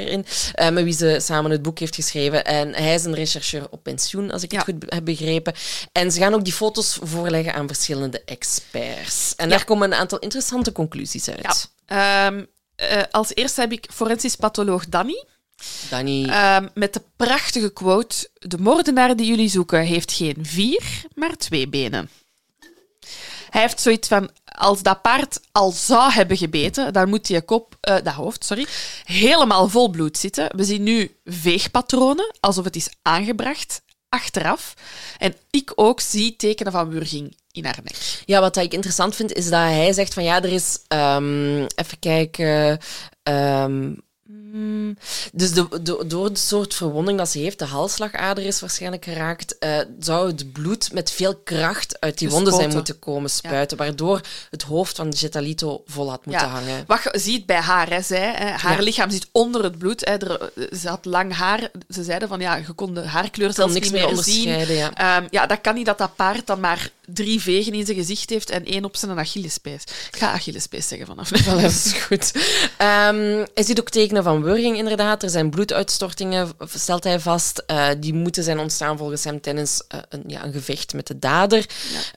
in, eh, met wie ze samen het boek heeft geschreven. En hij is een rechercheur op pensioen, als ik het goed heb begrepen. En ze gaan ook die foto's voorleggen aan verschillende experts. En daar komen een aantal interessante conclusies uit. Ehm, eh, als eerste heb ik forensisch patholoog Danny. Danny, ehm, met de prachtige quote: De moordenaar die jullie zoeken heeft geen vier, maar twee benen. Hij heeft zoiets van: als dat paard al zou hebben gebeten, dan moet die kop, eh, dat hoofd, sorry, helemaal vol bloed zitten. We zien nu veegpatronen, alsof het is aangebracht, achteraf. En ik ook zie tekenen van wurging in haar nek. Ja, wat ik interessant vind, is dat hij zegt van ja, er is... ehm, even kijken... ehm, mm, dus de, de- door de soort verwonding dat ze heeft, de halsslagader is waarschijnlijk geraakt, eh, zou het bloed met veel kracht uit die wonden zijn moeten komen spuiten, waardoor het hoofd van Getalito vol had moeten Ja, hangen. Wat je ziet bij haar, hè, zij, hè, haar Ja. lichaam zit onder het bloed. Hè, er, ze had lang haar. Ze zeiden van ja, je kon de haarkleur zelfs niks niet meer meer zien. onderscheiden, ja. Ehm, ja, dat kan niet dat dat paard dan maar drie vegen in zijn gezicht heeft en één op zijn Achillespees. Ik ga Achillespees zeggen vanaf nu. Dat is goed. Ehm, hij ziet ook tekenen van inderdaad. Er zijn bloeduitstortingen, stelt hij vast. Eh, die moeten zijn ontstaan volgens hem tijdens eh, een, ja, een gevecht met de dader.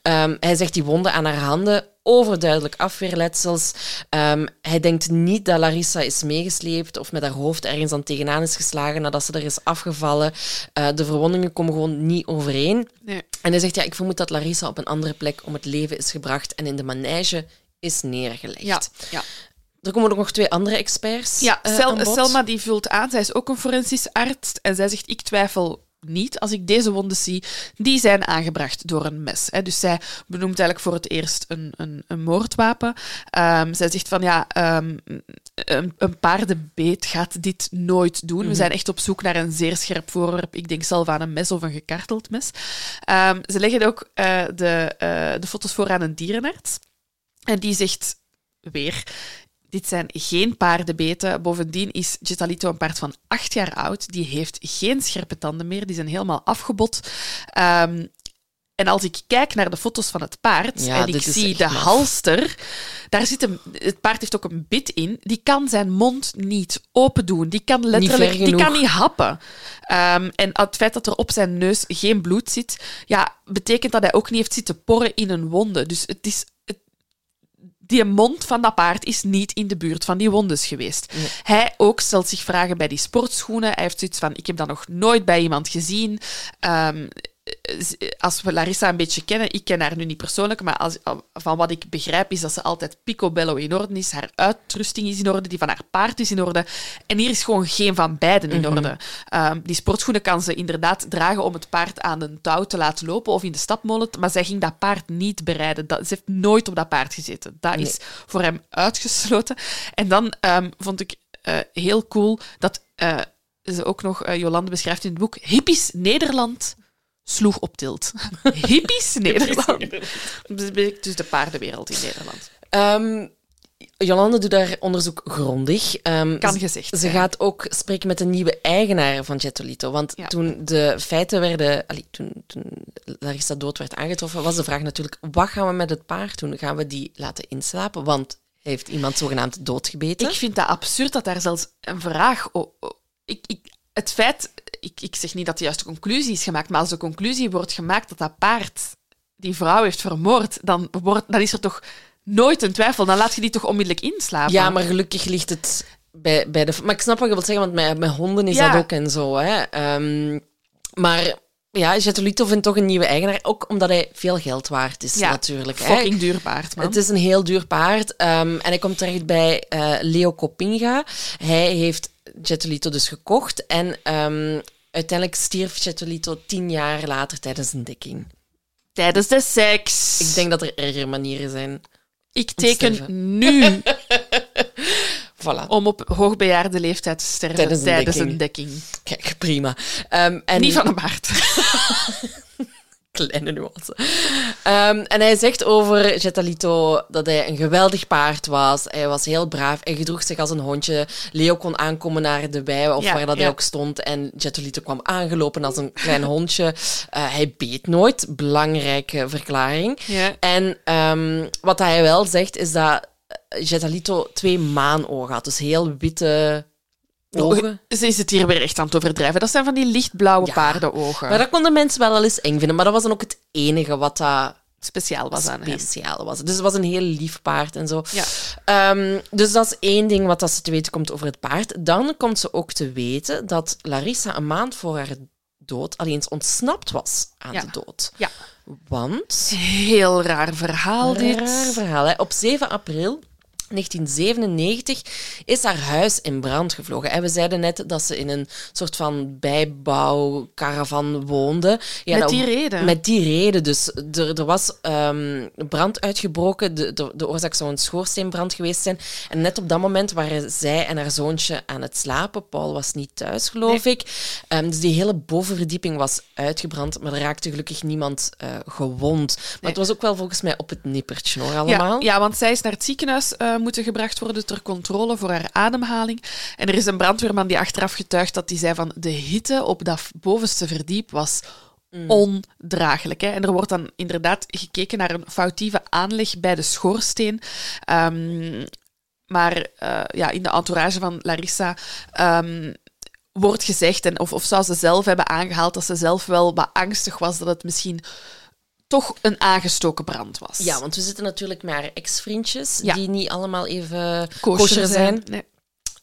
Ehm, hij zegt die wonden aan haar handen, overduidelijk afweerletsels. Ehm, hij denkt niet dat Larissa is meegesleept of met haar hoofd ergens aan tegenaan is geslagen nadat ze er is afgevallen. Eh, de verwondingen komen gewoon niet overeen. Nee. En hij zegt, ja, ik vermoed dat Larissa op een andere plek om het leven is gebracht en in de manege is neergelegd. Ja, ja. Er komen ook nog twee andere experts ja eh, Sel-. Selma die vult aan. Zij is ook een forensisch arts. En zij zegt, ik twijfel niet als ik deze wonden zie. Die zijn aangebracht door een mes. Hè. Dus zij benoemt eigenlijk voor het eerst een, een, een moordwapen. Ehm, zij zegt van, ja, ehm, een, een paardenbeet gaat dit nooit doen. We zijn echt op zoek naar een zeer scherp voorwerp. Ik denk zelf aan een mes of een gekarteld mes. Ehm, ze leggen ook eh, de, eh, de foto's voor aan een dierenarts. En die zegt weer... Dit zijn geen paardenbeten. Bovendien is Getalito een paard van acht jaar oud. Die heeft geen scherpe tanden meer. Die zijn helemaal afgebot. Ehm, en als ik kijk naar de foto's van het paard Ja, en ik zie de maf. halster, daar zit een, het paard heeft ook een bit in. Die kan zijn mond niet open doen. Die kan letterlijk, die kan niet happen. Ehm, en het feit dat er op zijn neus geen bloed zit, ja, betekent dat hij ook niet heeft zitten porren in een wonde. Dus het is die mond van dat paard is niet in de buurt van die wondes geweest. Hij ook stelt zich vragen bij die sportschoenen. Hij heeft zoiets van, ik heb dat nog nooit bij iemand gezien. Ehm, als we Larissa een beetje kennen, ik ken haar nu niet persoonlijk, maar als, van wat ik begrijp is dat ze altijd picobello in orde is, haar uitrusting is in orde, die van haar paard is in orde. En hier is gewoon geen van beiden in orde. Ehm, die sportschoenen kan ze inderdaad dragen om het paard aan een touw te laten lopen of in de stapmolen, maar zij ging dat paard niet bereiden. Dat, ze heeft nooit op dat paard gezeten. Dat is voor hem uitgesloten. En dan ehm, vond ik uh, heel cool dat uh, ze ook nog, uh, Jolande beschrijft in het boek, hippies Nederland sloeg op tilt. hippies Nederland. dus de paardenwereld in Nederland. Um, Jolande doet daar onderzoek grondig. Um, kan gezegd. Ze gaat ook spreken met een nieuwe eigenaar van Jetolito. Want toen de feiten werden... Allee, toen, toen Larissa dood werd aangetroffen, was de vraag natuurlijk... Wat gaan we met het paard doen? Gaan we die laten inslapen? Want heeft iemand zogenaamd doodgebeten? Ik vind dat absurd dat daar zelfs een vraag... ik, ik, het feit... Ik, ik zeg niet dat de juiste conclusie is gemaakt, maar als de conclusie wordt gemaakt dat dat paard die vrouw heeft vermoord, dan, wordt, dan is er toch nooit een twijfel. Dan laat je die toch onmiddellijk inslapen. Ja, maar gelukkig ligt het bij, bij de... Maar ik snap wat je wilt zeggen, want met, met honden is dat ook en zo. Hè. Um, maar ja, Jetolito vindt toch een nieuwe eigenaar. Ook omdat hij veel geld waard is, ja, natuurlijk. fucking duur paard, man. Het is een heel duur paard. Um, en hij komt terecht bij uh, Leo Copinga. Hij heeft Jetolito dus gekocht. En um, uiteindelijk stierf Jetolito tien jaar later tijdens een dekking. Tijdens de seks. Ik denk dat er erger manieren zijn. Ik teken nu voilà. om op hoogbejaarde leeftijd te sterven tijdens, een, dekking. Kijk, prima. Um, en... Niet van een baard. Kleine nuance. Um, en hij zegt over Jetalito dat hij een geweldig paard was. Hij was heel braaf. Hij gedroeg zich als een hondje. Leo kon aankomen naar de wei, of waar dat hij ook stond. En Jetalito kwam aangelopen als een klein hondje. Uh, hij beet nooit. Belangrijke verklaring. Ja. En um, wat hij wel zegt, is dat Jetalito twee maanogen had. Dus heel witte Ogen. Ze is het hier weer echt aan het overdrijven. Dat zijn van die lichtblauwe ja, paardenogen. Maar dat konden mensen wel al eens eng vinden. Maar dat was dan ook het enige wat dat speciaal was aan speciaal was. Dus het was een heel lief paard en zo. Ja. Um, dus dat is één ding wat dat ze te weten komt over het paard. Dan komt ze ook te weten dat Larissa een maand voor haar dood alleen ontsnapt was aan ja. de dood. Ja. Want... Heel raar verhaal dit. Raar verhaal. Hè. Op 7 april 1997 is haar huis in brand gevlogen. En we zeiden net dat ze in een soort van bijbouwcaravan woonde. Ja, met die reden? Met die reden. Dus er, er was um, brand uitgebroken. De, de, de, oorzaak zou een schoorsteenbrand geweest zijn. En net op dat moment waren zij en haar zoontje aan het slapen. Paul was niet thuis, geloof ik. Um, dus die hele bovenverdieping was uitgebrand. Maar er raakte gelukkig niemand uh, gewond. Maar nee. het was ook wel volgens mij op het nippertje hoor, allemaal. Ja, ja want zij is naar het ziekenhuis... Uh, moeten gebracht worden ter controle voor haar ademhaling. En er is een brandweerman die achteraf getuigt dat hij zei van de hitte op dat bovenste verdiep was Mm. ondraaglijk. Hè? En er wordt dan inderdaad gekeken naar een foutieve aanleg bij de schoorsteen. Um, maar uh, ja, in de entourage van Larissa um, wordt gezegd, en of, of zou ze zelf hebben aangehaald, dat ze zelf wel wat angstig was dat het misschien toch een aangestoken brand was. Ja, want we zitten natuurlijk met ex-vriendjes, die niet allemaal even kosher, zijn. Nee.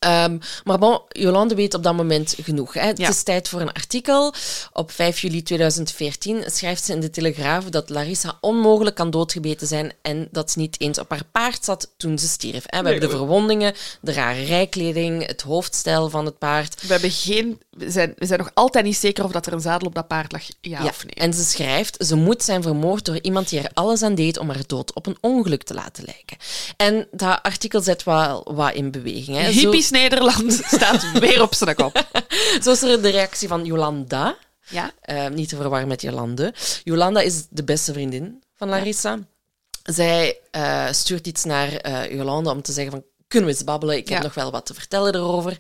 Um, maar bon, Jolande weet op dat moment genoeg. Hè. Het is tijd voor een artikel. Op 5 juli 2014 schrijft ze in de Telegraaf dat Larissa onmogelijk kan doodgebeten zijn en dat ze niet eens op haar paard zat toen ze stierf. Hè. We hebben de verwondingen, de rare rijkleding, het hoofdstijl van het paard. We, hebben geen, we, zijn, we zijn nog altijd niet zeker of dat er een zadel op dat paard lag, ja, ja, of nee. En ze schrijft, ze moet zijn vermoord door iemand die er alles aan deed om haar dood op een ongeluk te laten lijken. En dat artikel zet wel wat in beweging. Hè. Zo Nederland staat weer op zijn kop. Zo is er de reactie van Jolanda. Ja? Uh, niet te verwarren met Jolande. Jolanda is de beste vriendin van Larissa. Ja. Zij uh, stuurt iets naar uh, Jolanda om te zeggen van kunnen we eens babbelen? Ik heb nog wel wat te vertellen erover.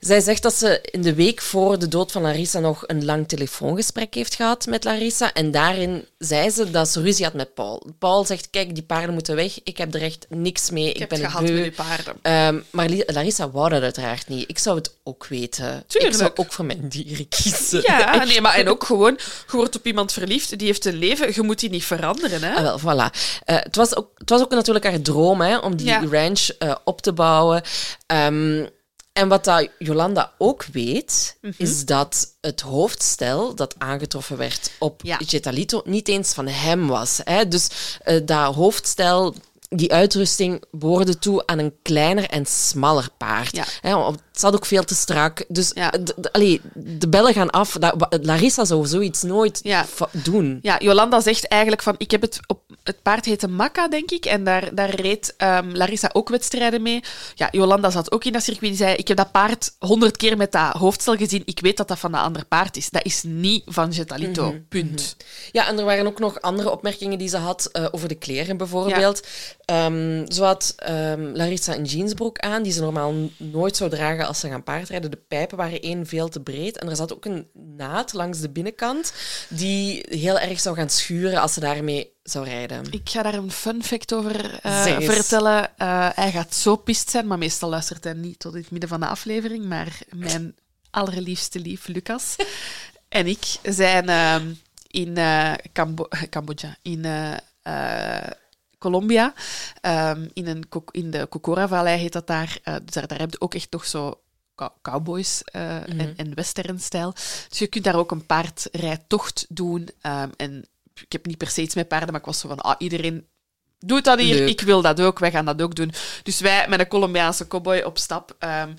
Zij zegt dat ze in de week voor de dood van Larissa nog een lang telefoongesprek heeft gehad met Larissa. En daarin zei ze dat ze ruzie had met Paul. Paul zegt, kijk, die paarden moeten weg. Ik heb er echt niks mee. Ik, ik heb ben het gehad met die paarden. Um, maar Larissa wou dat uiteraard niet. Ik zou het ook weten. Tuurlijk. Ik zou ook voor mijn dieren kiezen. Ja, nee, maar en ook gewoon, je wordt op iemand verliefd, die heeft een leven, je moet die niet veranderen. Hè? Ah, wel, voilà. Uh, het, was ook, het was ook natuurlijk haar droom hè, om die ja. ranch uh, op te bouwen. Um, En wat dat Jolanda ook weet, Mhm. is dat het hoofdstel dat aangetroffen werd op Ja. Getalito niet eens van hem was. Hè? Dus eh, dat hoofdstel, die uitrusting, behoorde toe aan een kleiner en smaller paard. Ja. Hè, zat ook veel te strak. Dus Ja. allee, de bellen gaan af. Larissa zou zoiets nooit Ja. doen. Ja, Jolanda zegt eigenlijk van, ik heb het op... Het paard heette Makka, denk ik. En daar, daar reed ehm, Larissa ook wedstrijden mee. Ja, Jolanda zat ook in dat circuit. Die zei, ik heb dat paard honderd keer met dat hoofdstel gezien. Ik weet dat dat van een ander paard is. Dat is niet van Getalito. Mhm, Punt. Ja, en er waren ook nog andere opmerkingen die ze had eh, over de kleren bijvoorbeeld. Ehm, zo had ehm, Larissa een jeansbroek aan, die ze normaal nooit zou dragen als ze gaan paardrijden. De pijpen waren één veel te breed. En er zat ook een naad langs de binnenkant die heel erg zou gaan schuren als ze daarmee zou rijden. Ik ga daar een fun fact over eh, vertellen. Eh, hij gaat zo pist zijn, maar meestal luistert hij niet tot in het midden van de aflevering. Maar mijn allerliefste lief, Lucas, en ik zijn ehm, in eh, Cambo- Cambodja, in Colombia, ehm, in, een, in de Kokora-vallei heet dat daar. Eh, dus daar, daar heb je ook echt nog zo cow- cowboys eh, en, en western-stijl. Dus je kunt daar ook een paardrijtocht doen. ehm, en ik heb niet per se iets met paarden, maar ik was zo van, ah, iedereen doet dat hier, Leuk. ik wil dat ook, wij gaan dat ook doen. Dus wij met een Colombiaanse cowboy op stap. ehm,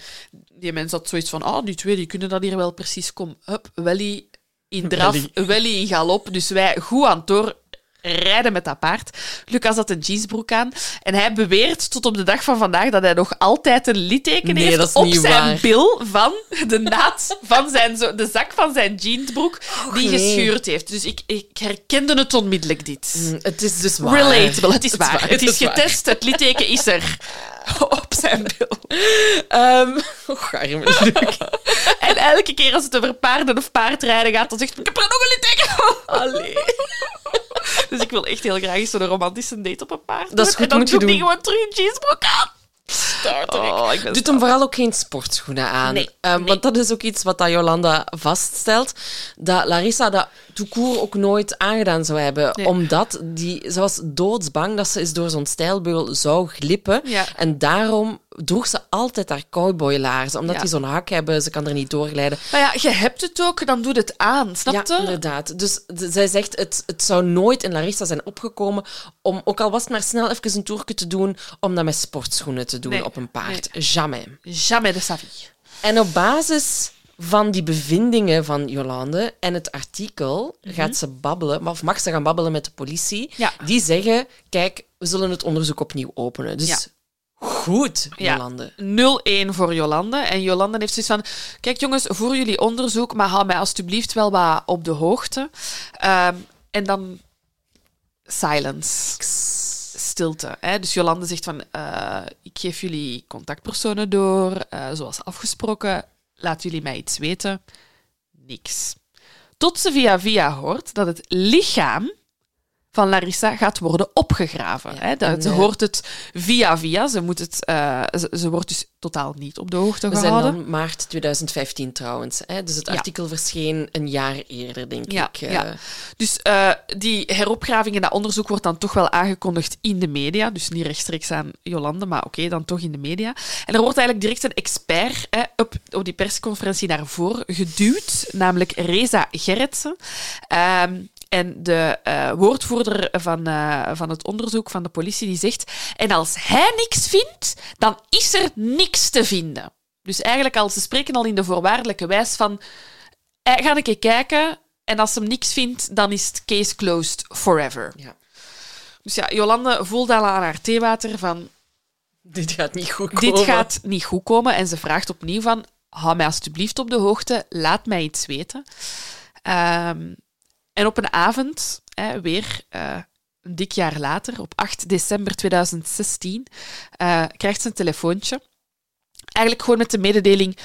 die mens had zoiets van, ah, die twee die kunnen dat hier wel precies. Kom, hup, welly in draf, Welly. welly in galop. Dus wij goed aan het door rijden met dat paard. Lucas had een jeansbroek aan. En hij beweert tot op de dag van vandaag dat hij nog altijd een litteken Nee, heeft op zijn waar. bil van de naad van zijn, de zak van zijn jeansbroek die nee. gescheurd heeft. Dus ik, ik herkende het onmiddellijk, dit. Mm, Het is dus waar. Relatable, het is waar. Het is getest, het litteken is er. Op zijn bil. Ehm, oh. En elke keer als het over paarden of paardrijden gaat, dan zegt hij, ik heb er nog een litteken. Allee. Dus ik wil echt heel graag eens zo'n romantische date op een paard Dat is goed, en dan moet je doet hij doen. gewoon terug een jeansbroek aan. Oh, ik ben Doet hem vooral ook geen sportschoenen aan. Nee, Eh, nee. Want dat is ook iets wat dat Jolanda vaststelt. Dat Larissa dat court ook nooit aangedaan zou hebben. Nee. Omdat die, ze was doodsbang dat ze eens door zo'n stijlbeugel zou glippen. Ja. En daarom droeg ze altijd haar cowboylaarzen. Omdat Ja. die zo'n hak hebben, ze kan er niet doorglijden. Maar ja, je hebt het ook, dan doet het aan. Snap Ja, inderdaad. Dus zij zegt, het, het zou nooit in Larissa zijn opgekomen om, ook al was het maar snel even een toertje te doen, om dat met sportschoenen te doen Nee, op een paard. Jamais. Jamais de sa vie. En op basis van die bevindingen van Jolande en het artikel gaat ze babbelen, of mag ze gaan babbelen met de politie. Mhm. Ja. Die zeggen, kijk, we zullen het onderzoek opnieuw openen. Dus Ja. goed, Ja. Jolande. 0-1 voor Jolande. En Jolande heeft zoiets van... Kijk jongens, voer jullie onderzoek, maar hou mij alstublieft wel wat op de hoogte. Ehm, en dan... Silence. Stilte. Hè? Dus Jolande zegt van... eh, ik geef jullie contactpersonen door, eh, zoals afgesproken. Laat jullie mij iets weten. Niks. Tot ze via via hoort dat het lichaam van Larissa gaat worden opgegraven. Hè? Dat, ze eh, hoort het via via. Ze, moet het, eh, ze, ze wordt dus totaal niet op de hoogte We zijn gehouden. dan maart 2015 trouwens. Hè? Dus het Ja. artikel verscheen een jaar eerder, denk Ja, ik. ja. Dus eh, die heropgraving en dat onderzoek wordt dan toch wel aangekondigd in de media. Dus niet rechtstreeks aan Jolande, maar oké, dan toch in de media. En er wordt eigenlijk direct een expert hè, op, op die persconferentie naar voren geduwd, namelijk Reza Gerritsen. Ehm, en de eh, woordvoerder van, eh, van het onderzoek van de politie die zegt: En als hij niks vindt, dan is er niks te vinden. Dus eigenlijk al, ze spreken al in de voorwaardelijke wijs van. Hij gaat een keer kijken en als hem niks vindt, dan is het case closed forever. Ja. Dus ja, Jolande voelde al aan haar theewater van Dit gaat niet goed komen. dit gaat niet goed komen. En ze vraagt opnieuw van, hou mij alstublieft op de hoogte, laat mij iets weten. Ehm, en op een avond, hè, weer eh, een dik jaar later, op 8 december 2016, eh, krijgt ze een telefoontje. Eigenlijk gewoon met de mededeling,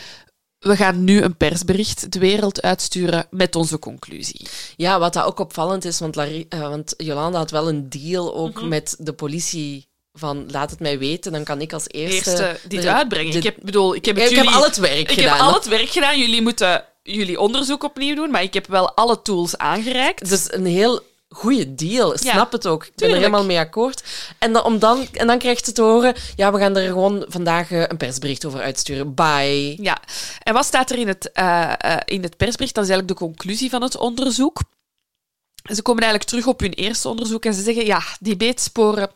we gaan nu een persbericht de wereld uitsturen met onze conclusie. Ja, wat dat ook opvallend is, want, Larry, eh, want Jolanda had wel een deal ook Mhm. met de politie van laat het mij weten, dan kan ik als eerste... Eerste dit uitbrengen. ik heb, bedoel, ik heb, het ik heb jullie- al het werk Ik gedaan. heb al het werk gedaan. Jullie moeten jullie onderzoek opnieuw doen, maar ik heb wel alle tools aangereikt. Dus een heel goede deal. Ja, Snap het ook. Ik ben er helemaal mee akkoord. En dan, om dan, en dan krijgt ze te horen, ja, we gaan er gewoon vandaag eh, een persbericht over uitsturen. Bye. Ja, en wat staat er in het, eh, eh, in het persbericht? Dat is eigenlijk de conclusie van het onderzoek. Ze komen eigenlijk terug op hun eerste onderzoek en ze zeggen, ja, die beetsporen,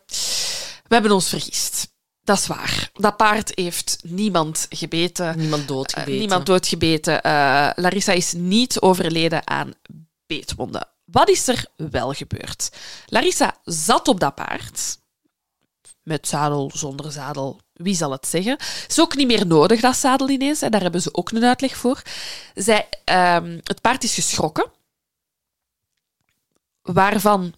we hebben ons vergist. Dat is waar. Dat paard heeft niemand gebeten. Niemand Eh, doodgebeten. niemand doodgebeten. Eh, Larissa is niet overleden aan beetwonden. Wat is er wel gebeurd? Larissa zat op dat paard. Met zadel, zonder zadel, wie zal het zeggen? is ook niet meer nodig, dat zadel ineens. Hè. Daar hebben ze ook een uitleg voor. Zij, ehm, het paard is geschrokken. Waarvan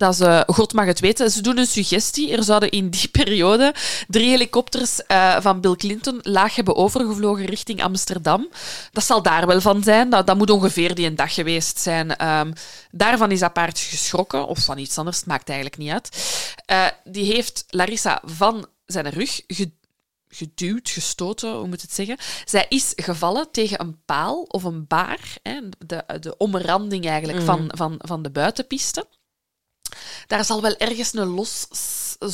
dat ze, God mag het weten, ze doen een suggestie. Er zouden in die periode drie helikopters eh, van Bill Clinton laag hebben overgevlogen richting Amsterdam. Dat zal daar wel van zijn. Dat, dat moet ongeveer die een dag geweest zijn. Ehm, daarvan is dat paard geschrokken, of van iets anders, het maakt eigenlijk niet uit. Eh, die heeft Larissa van zijn rug ge- geduwd, gestoten, hoe moet het zeggen. Zij is gevallen tegen een paal of een baar, hè, de, de omranding eigenlijk van, van, van de buitenpiste. Daar zal wel ergens een los,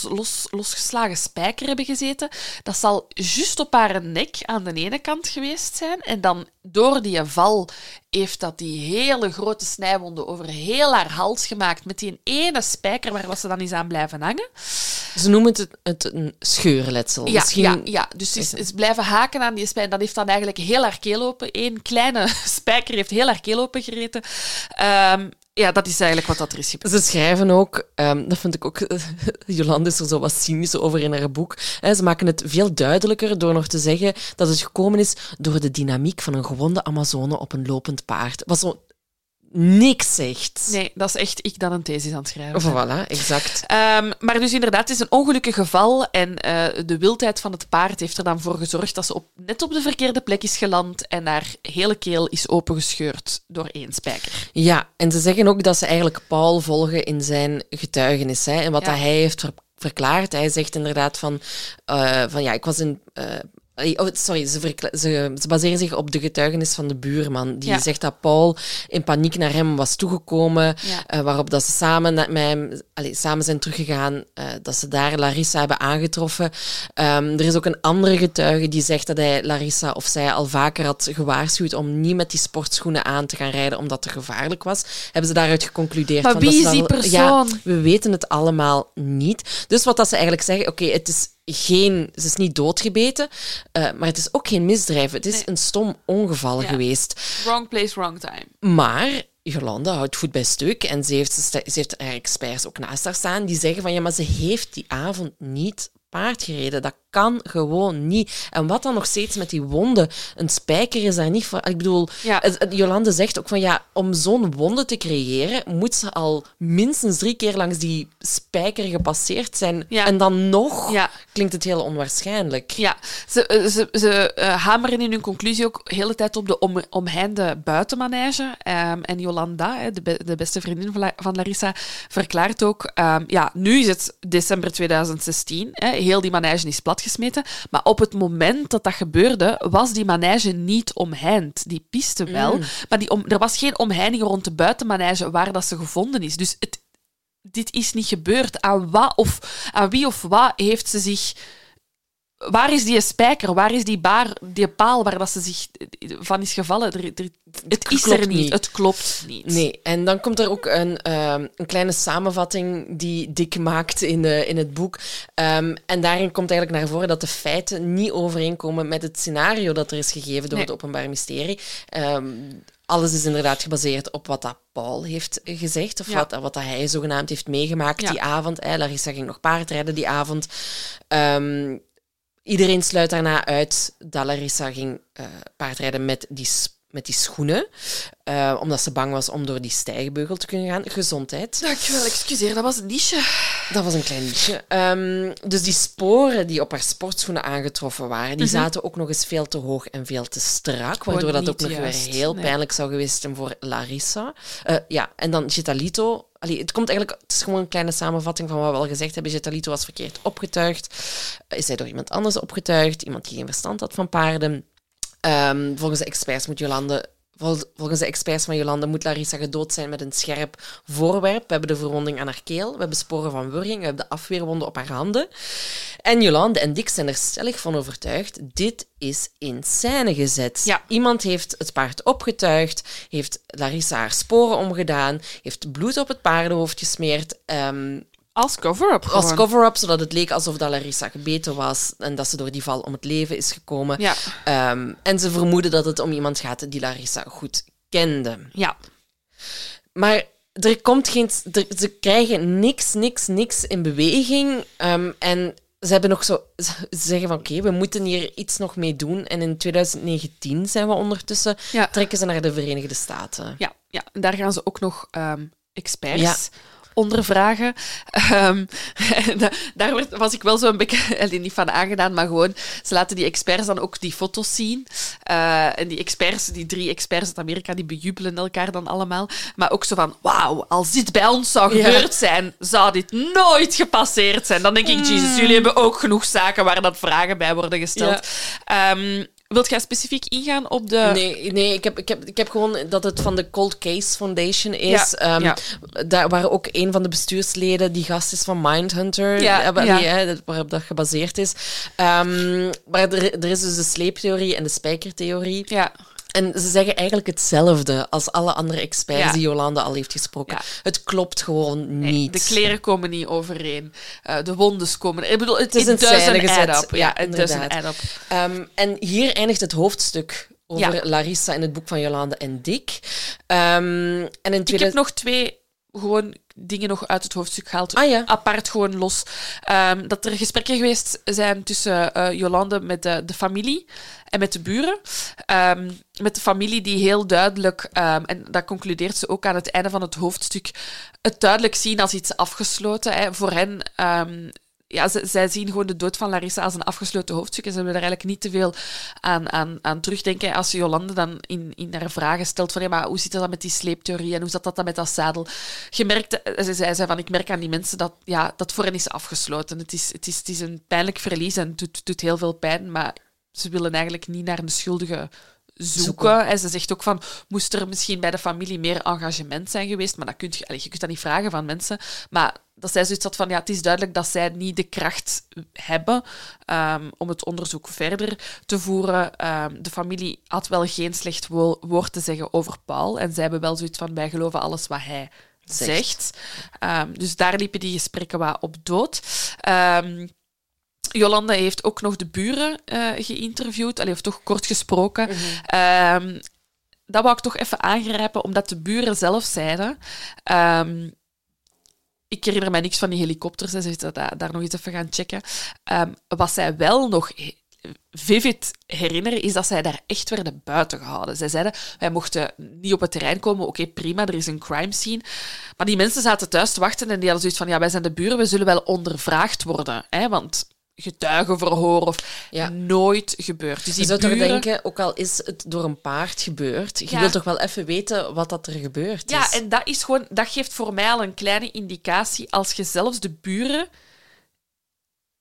los, losgeslagen spijker hebben gezeten. Dat zal juist op haar nek aan de ene kant geweest zijn. En dan door die val heeft dat die hele grote snijwonden over heel haar hals gemaakt. Met die ene spijker waar was ze dan is aan blijven hangen. Ze noemen het, het een scheurletsel. Ja, Misschien... ja, ja. dus ze is, is blijven haken aan die spijker. Dat heeft dan eigenlijk heel haar keel open. Eén kleine spijker heeft heel haar keel open gereten. Ehm, ja, dat is eigenlijk wat dat er is. Ze schrijven ook, ehm, dat vind ik ook, Jolande is er zo wat cynisch over in haar boek. Ze maken het veel duidelijker door nog te zeggen dat het gekomen is door de dynamiek van een gewonde Amazone op een lopend paard. Wat zo niks zegt. Nee, dat is echt ik dan een thesis aan het schrijven. Voilà, exact. Ehm, maar dus inderdaad, het is een ongelukkig geval. En eh, de wildheid van het paard heeft er dan voor gezorgd dat ze op, net op de verkeerde plek is geland en haar hele keel is opengescheurd door één spijker. Ja, en ze zeggen ook dat ze eigenlijk Paul volgen in zijn getuigenis. Hè, en wat Ja. dat hij heeft ver- verklaard. Hij zegt inderdaad van, eh, van ja, ik was in... eh, Oh, sorry, ze, ze, ze baseren zich op de getuigenis van de buurman. Die Ja. zegt dat Paul in paniek naar hem was toegekomen. Ja. eh, waarop dat ze samen met hem allee, samen zijn teruggegaan. eh, dat ze daar Larissa hebben aangetroffen. Ehm, er is ook een andere getuige die zegt dat hij Larissa of zij al vaker had gewaarschuwd om niet met die sportschoenen aan te gaan rijden, omdat het gevaarlijk was. Hebben ze daaruit geconcludeerd. Maar van, wie dat is die dan- Ja, persoon? we weten het allemaal niet. Dus wat dat ze eigenlijk zeggen, oké, het is geen, ze is niet doodgebeten, eh, maar het is ook geen misdrijf. Het is Nee. een stom ongeval Ja. geweest. Wrong place, wrong time. Maar Jolanda houdt voet bij stuk en ze heeft, ze heeft haar experts ook naast haar staan die zeggen van ja, maar ze heeft die avond niet paard gereden. Dat kan gewoon niet. En wat dan nog steeds met die wonden? Een spijker is daar niet voor. Ik bedoel, Ja. Jolande zegt ook van ja, om zo'n wonde te creëren, moet ze al minstens drie keer langs die spijker gepasseerd zijn. Ja. En dan nog Ja. klinkt het heel onwaarschijnlijk. Ja, ze, eh, ze, ze eh, hameren in hun conclusie ook de hele tijd op de om, omheinde buitenmanege. Ehm, en Jolanda, de, be- de beste vriendin van, La- van Larissa, verklaart ook... ehm, ja, nu is het december 2016. Hè, heel die manege is platgesmeten. Maar op het moment dat dat gebeurde, was die manege niet omheind. Die piste wel, maar die om, er was geen omheining rond de buitenmanege waar dat ze gevonden is. Dus het, dit is niet gebeurd. Aan, wat of, aan wie of wat heeft ze zich Waar is die spijker? Waar is die, baar, die paal waar dat ze zich van is gevallen? Er, er- het is klopt er niet. niet. Het klopt niet. Nee, en dan komt er ook een, ehm, een kleine samenvatting die Dick maakt in, eh, in het boek. Ehm, en daarin komt eigenlijk naar voren dat de feiten niet overeenkomen met het scenario dat er is gegeven door Nee. het Openbaar Ministerie. Ehm, alles is inderdaad gebaseerd op wat dat Paul heeft gezegd, of Ja. wat, wat dat hij zogenaamd heeft meegemaakt Ja. die avond. Hè. Larissa ging nog paardrijden die avond. Ehm, iedereen sluit daarna uit dat Larissa ging eh, paardrijden met die, met die schoenen, eh, omdat ze bang was om door die stijgbeugel te kunnen gaan. Gezondheid. Dankjewel, excuseer, dat was een niche. Dat was een klein liedje. Ehm, dus die sporen die op haar sportschoenen aangetroffen waren, die zaten ook nog eens veel te hoog en veel te strak, waardoor dat ook nog juist, weer heel nee. pijnlijk zou geweest zijn voor Larissa. Eh, ja, en dan Gitalito. Het komt eigenlijk, het is gewoon een kleine samenvatting van wat we al gezegd hebben. Gitalito was verkeerd opgetuigd. Eh, Is hij door iemand anders opgetuigd? Iemand die geen verstand had van paarden. Ehm, volgens de experts moet Jolande volgens de experts van Jolande moet Larissa gedood zijn met een scherp voorwerp. We hebben de verwonding aan haar keel, we hebben sporen van wurging, we hebben de afweerwonden op haar handen. En Jolande en Dick zijn er stellig van overtuigd, dit is in scène gezet. Ja. Iemand heeft het paard opgetuigd, heeft Larissa haar sporen omgedaan, heeft bloed op het paardenhoofd gesmeerd. ehm, Als cover-up als gewoon. cover-up, zodat het leek alsof dat Larissa gebeten was en dat ze door die val om het leven is gekomen. Ja. Ehm, en ze vermoeden dat het om iemand gaat die Larissa goed kende. Ja. Maar er komt geen... er- ze krijgen niks, niks, niks in beweging. Ehm, en ze hebben nog zo... Ze zeggen van, oké, we moeten hier iets nog mee doen. En in 2019 zijn we ondertussen... Ja. Trekken ze naar de Verenigde Staten. Ja, ja, en daar gaan ze ook nog ehm, experts Ja. Ondervragen. Ehm, da- daar werd, was ik wel zo een beetje niet van aangedaan, maar gewoon, ze laten die experts dan ook die foto's zien. Eh, en die experts, die drie experts uit Amerika, die bejubelen elkaar dan allemaal. Maar ook zo van, wauw, als dit bij ons zou Ja. gebeurd zijn, zou dit nooit gepasseerd zijn. Dan denk ik, jezus, jullie hebben ook genoeg zaken waar dat vragen bij worden gesteld. Ehm, wilt jij specifiek ingaan op de... Nee, nee ik, heb, ik, heb, ik heb gewoon dat het van de Cold Case Foundation is. Ja, Ehm, ja. Daar, waar ook een van de bestuursleden die gast is van Mindhunter, Ja, eh, waar- waarop dat gebaseerd is. Ehm, maar er, er is dus de sleeptheorie en de spijkertheorie. Ja, En ze zeggen eigenlijk hetzelfde als alle andere experts Ja. die Jolande al heeft gesproken. Ja. Het klopt gewoon Nee, niet. De kleren komen niet overeen. Eh, de wondes komen... Ik bedoel, het is een doesn't scène gezet. add up. Ja, het. Ehm, en hier eindigt het hoofdstuk over Ja. Larissa in het boek van Jolande en Dick. Ehm, en in Ik 2000 heb nog twee gewoon dingen nog uit het hoofdstuk gehaald. Ah, ja. Apart, gewoon los. Ehm, dat er gesprekken geweest zijn tussen eh, Jolande met de, de familie en met de buren. Ehm, met de familie die heel duidelijk, ehm, en dat concludeert ze ook aan het einde van het hoofdstuk, het duidelijk zien als iets afgesloten. Hè. Voor hen ja, zij zien gewoon de dood van Larissa als een afgesloten hoofdstuk en ze willen er eigenlijk niet te veel aan, aan, aan terugdenken. Als Jolande dan in, in haar vragen stelt van ja, maar hoe zit dat dan met die sleeptheorie en hoe zat dat dan met dat zadel? Je merkte, ze zei, zei van ik merk aan die mensen dat ja, dat voor hen is afgesloten. Het is, het is, het is een pijnlijk verlies en het doet, doet heel veel pijn, maar ze willen eigenlijk niet naar een schuldige zoeken. En ze zegt ook van, moest er misschien bij de familie meer engagement zijn geweest? Maar dat kun je, allee, je kunt dat niet vragen van mensen. Maar dat zij zoiets had van, ja, het is duidelijk dat zij niet de kracht hebben ehm, om het onderzoek verder te voeren. Ehm, de familie had wel geen slecht wo- woord te zeggen over Paul. En zij hebben wel zoiets van, wij geloven alles wat hij Zegt. zegt. Ehm, dus daar liepen die gesprekken wat op dood. Jolanda heeft ook nog de buren eh, geïnterviewd, allee, of toch kort gesproken. Ehm, dat wou ik toch even aangrijpen, omdat de buren zelf zeiden... ehm, ik herinner mij niks van die helikopters, ze zullen daar, daar nog eens even gaan checken. Ehm, wat zij wel nog vivid herinneren, is dat zij daar echt werden buiten gehouden. Zij zeiden, wij mochten niet op het terrein komen, oké, prima, er is een crime scene. Maar die mensen zaten thuis te wachten en die hadden zoiets van, ja, wij zijn de buren, we zullen wel ondervraagd worden, hè, want getuigenverhoor of Ja. nooit gebeurd. Dus Je zou toch denken, ook al is het door een paard gebeurd, je Ja. wilt toch wel even weten wat dat er gebeurd is. Ja, en dat, is gewoon, dat geeft voor mij al een kleine indicatie. Als je zelfs de buren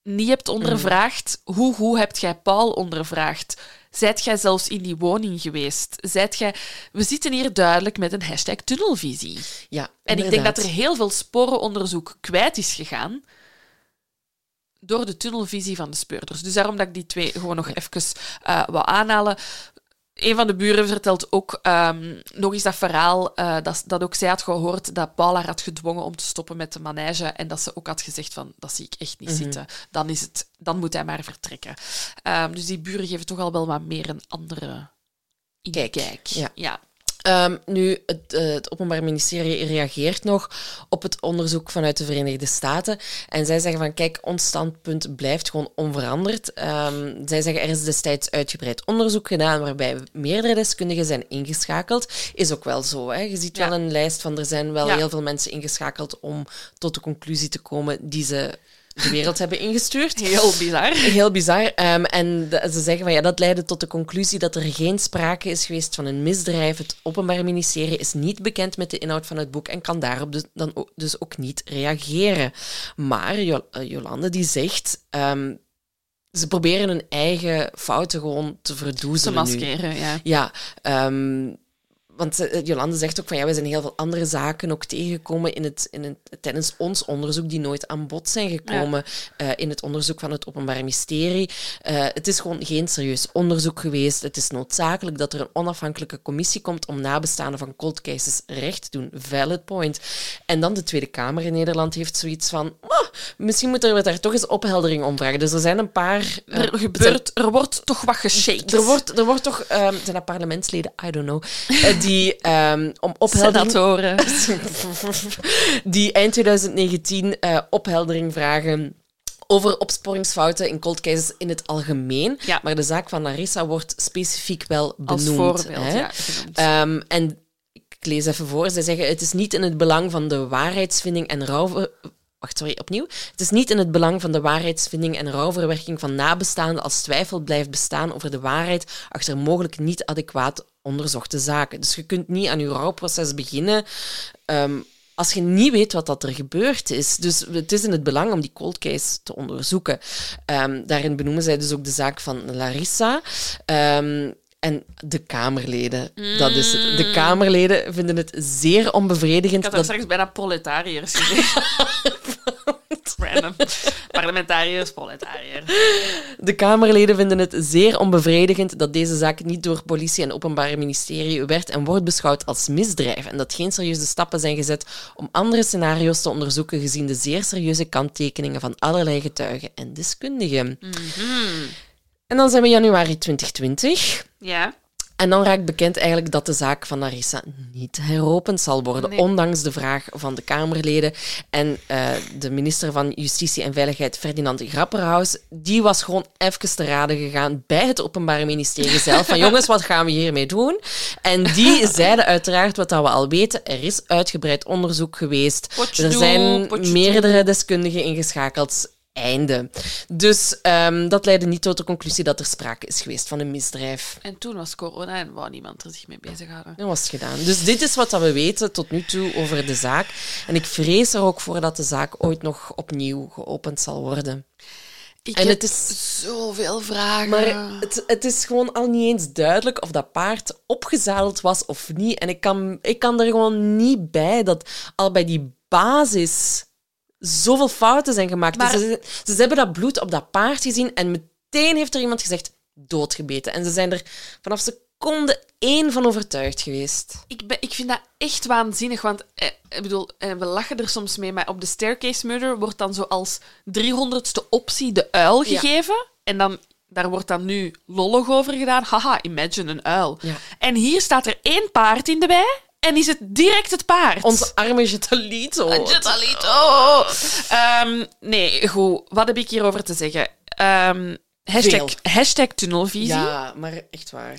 niet hebt ondervraagd, hoe goed hebt jij Paul ondervraagd? Zijt jij zelfs in die woning geweest? Zijt jij... We zitten hier duidelijk met een hashtag tunnelvisie. Ja, En ik denk dat er heel veel sporenonderzoek kwijt is gegaan door de tunnelvisie van de speurders. Dus daarom dat ik die twee gewoon nog even wou aanhalen. Een van de buren vertelt ook ehm, nog eens dat verhaal eh, dat, dat ook zij had gehoord dat Paul haar had gedwongen om te stoppen met de manege en dat ze ook had gezegd van, dat zie ik echt niet Mhm. zitten. Dan, is het, dan moet hij maar vertrekken. Ehm, dus die buren geven toch al wel wat meer een andere Kijk, inkijk. ja. ja. Ehm, nu, het, eh, het Openbaar Ministerie reageert nog op het onderzoek vanuit de Verenigde Staten. En zij zeggen van, kijk, ons standpunt blijft gewoon onveranderd. Ehm, zij zeggen, er is destijds uitgebreid onderzoek gedaan waarbij meerdere deskundigen zijn ingeschakeld. Is ook wel zo, hè. Je ziet Ja. wel een lijst van, er zijn wel Ja. heel veel mensen ingeschakeld om tot de conclusie te komen die ze de wereld hebben ingestuurd. Heel bizar. Heel bizar. Ehm, en de- ze zeggen van ja, dat leidde tot de conclusie dat er geen sprake is geweest van een misdrijf. Het Openbaar Ministerie is niet bekend met de inhoud van het boek en kan daarop dus, dan ook, dus ook niet reageren. Maar eh, Jolande die zegt. ehm, ze proberen hun eigen fouten gewoon te Te verdoezelen nu. maskeren, ja. Ja, ehm, want eh, Jolande zegt ook van ja, we zijn heel veel andere zaken ook tegengekomen in het, in het, tijdens ons onderzoek die nooit aan bod zijn gekomen eh, in het onderzoek van het Openbaar Ministerie. Eh, het is gewoon geen serieus onderzoek geweest. Het is noodzakelijk dat er een onafhankelijke commissie komt om nabestaanden van cold cases recht te doen. Valid point. En dan de Tweede Kamer in Nederland heeft zoiets van "Oh, misschien moeten we daar toch eens opheldering om vragen. Dus er zijn een paar... Er, gebeurt, er wordt toch wat geshaked. er wordt, er wordt toch, ehm, zijn dat parlementsleden, I don't know, die ehm, om opheldering, Senatoren. die eind 2019 eh, opheldering vragen over opsporingsfouten in cold cases in het algemeen. Ja. Maar de zaak van Larissa wordt specifiek wel Als benoemd. voorbeeld, hè. ja. Ehm, en ik lees even voor. Zij zeggen: Het is niet in het belang van de waarheidsvinding en rouw. Sorry, opnieuw. Het is niet in het belang van de waarheidsvinding en rouwverwerking van nabestaanden als twijfel blijft bestaan over de waarheid achter mogelijk niet adequaat onderzochte zaken. Dus je kunt niet aan je rouwproces beginnen ehm, als je niet weet wat dat er gebeurd is. Dus het is in het belang om die cold case te onderzoeken. Ehm, daarin benoemen zij dus ook de zaak van Larissa. Ehm, en de Kamerleden, dat is het. De Kamerleden vinden het zeer onbevredigend Ik had er dat straks bijna proletariërs gezegd. Random. Parlementariërs, proletariërs. De Kamerleden vinden het zeer onbevredigend dat deze zaak niet door politie en openbaar ministerie werd en wordt beschouwd als misdrijf en dat geen serieuze stappen zijn gezet om andere scenario's te onderzoeken gezien de zeer serieuze kanttekeningen van allerlei getuigen en deskundigen. En dan zijn we januari 2020. Ja. En dan raakt bekend eigenlijk dat de zaak van Larissa niet heropend zal worden, Nee. ondanks de vraag van de Kamerleden. En eh, de minister van Justitie en Veiligheid, Ferdinand Grapperhaus, die was gewoon even te raden gegaan bij het Openbaar Ministerie zelf. Van jongens, wat gaan we hiermee doen? En die zeiden uiteraard wat dat we al weten. Er is uitgebreid onderzoek geweest. Potje er zijn meerdere deskundigen ingeschakeld. Einde. Dus ehm, dat leidde niet tot de conclusie dat er sprake is geweest van een misdrijf. En toen was corona en wou niemand er zich mee bezighouden. Dat was het gedaan. Dus dit is wat we weten tot nu toe over de zaak. En ik vrees er ook voor dat de zaak ooit nog opnieuw geopend zal worden. Ik En heb het is- zoveel vragen. Maar het, het is gewoon al niet eens duidelijk of dat paard opgezadeld was of niet. En ik kan, ik kan er gewoon niet bij dat al bij die basis zoveel fouten zijn gemaakt. Maar- Dus ze, ze hebben dat bloed op dat paard gezien en meteen heeft er iemand gezegd doodgebeten. En ze zijn er vanaf seconde één van overtuigd geweest. Ik, ben, ik vind dat echt waanzinnig, want eh, ik bedoel, eh, we lachen er soms mee, maar op de Staircase Murder wordt dan zo als 300ste optie de uil Ja. gegeven. En dan, daar wordt dan nu lollig over gedaan. Haha, imagine een uil. Ja. En hier staat er één paard in de bij en is het direct het paard. Onze arme Jetalito. Jetalito. Ehm, nee, goed. Wat heb ik hierover te zeggen? Ehm, hashtag, tunnelvisie. Ja, maar echt waar.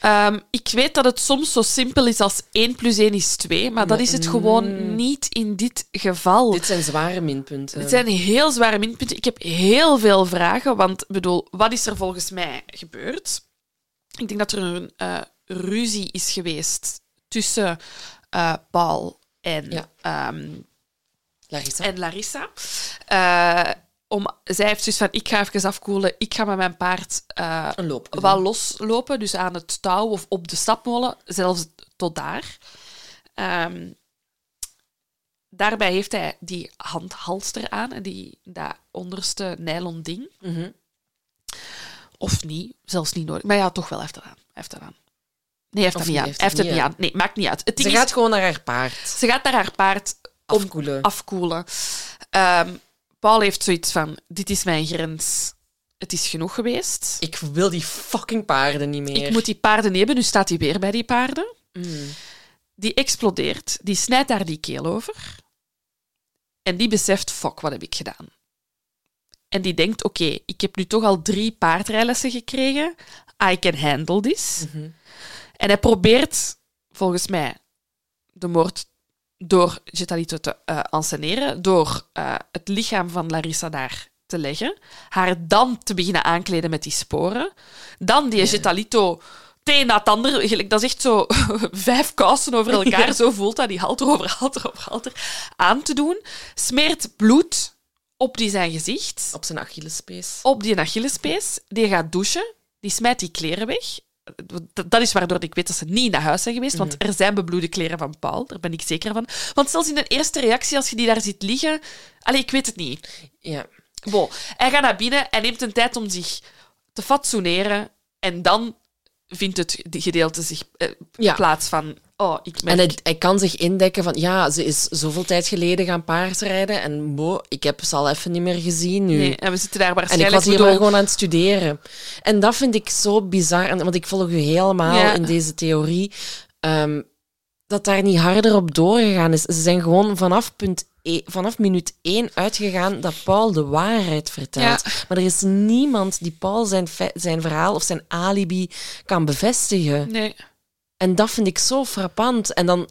Ehm, ik weet dat het soms zo simpel is als 1 plus 1 is 2, maar dat is het gewoon niet in dit geval. Dit zijn zware minpunten. Het zijn heel zware minpunten. Ik heb heel veel vragen, want bedoel, wat is er volgens mij gebeurd? Ik denk dat er een eh, ruzie is geweest tussen eh, Paul en, Ja. ehm, Larissa. en Larissa. Eh, om, zij heeft dus van, ik ga even afkoelen, ik ga met mijn paard loop. wel loslopen, dus aan het touw of op de stapmolen, zelfs tot daar. Ehm, daarbij heeft hij die handhalster aan, en die, dat onderste nylon ding. Mhm. Of niet, zelfs niet nodig. Maar ja, toch wel, heeft dat aan. Heeft dat aan. Nee, hij heeft dat niet aan. heeft het niet aan. Nee, maakt niet uit. Het ding Ze is, gaat gewoon naar haar paard. ze gaat naar haar paard om Afkoelen. afkoelen. Ehm, Paul heeft zoiets van, dit is mijn grens. Het is genoeg geweest. Ik wil die fucking paarden niet meer. Ik moet die paarden hebben, nu staat hij weer bij die paarden. Mm. Die explodeert, die snijdt daar die keel over. En die beseft, fuck, wat heb ik gedaan? En die denkt, oké, ik heb nu toch al drie paardrijlessen gekregen. I can handle this. Mhm. En hij probeert, volgens mij, de moord door Getalito te uh, enceneren, door uh, het lichaam van Larissa daar te leggen, haar dan te beginnen aankleden met die sporen, dan die Ja. Getalito teen na het ander, gelijk- dat is echt zo vijf kousen over elkaar, Ja. zo voelt dat, die halter over halter over halter, aan te doen, smeert bloed op die zijn gezicht, Op zijn Achillespees. op die Achillespees, die gaat douchen, die smijt die kleren weg, dat- is waardoor ik weet dat ze niet naar huis zijn geweest, want er zijn bebloede kleren van Paul, daar ben ik zeker van. Want zelfs in een eerste reactie, als je die daar ziet liggen... Allee, ik weet het niet. Ja. Bon, hij gaat naar binnen en neemt een tijd om zich te fatsoeneren en dan vindt het gedeelte zich eh, Ja. plaats van... Oh, ik merk... En hij, hij kan zich indekken van, ja, ze is zoveel tijd geleden gaan paardrijden en bo, ik heb ze al even niet meer gezien nu. Nee, en we zitten daar En waarschijnlijk... ik was hier bedoel- gewoon aan het studeren. En dat vind ik zo bizar, en- want ik volg u helemaal Ja. in deze theorie, ehm, dat daar niet harder op doorgegaan is. Ze zijn gewoon vanaf, punt e- vanaf minuut één uitgegaan dat Paul de waarheid vertelt. Maar er is niemand die Paul zijn, zijn verhaal of zijn alibi kan bevestigen. Nee. En dat vind ik zo frappant. En dan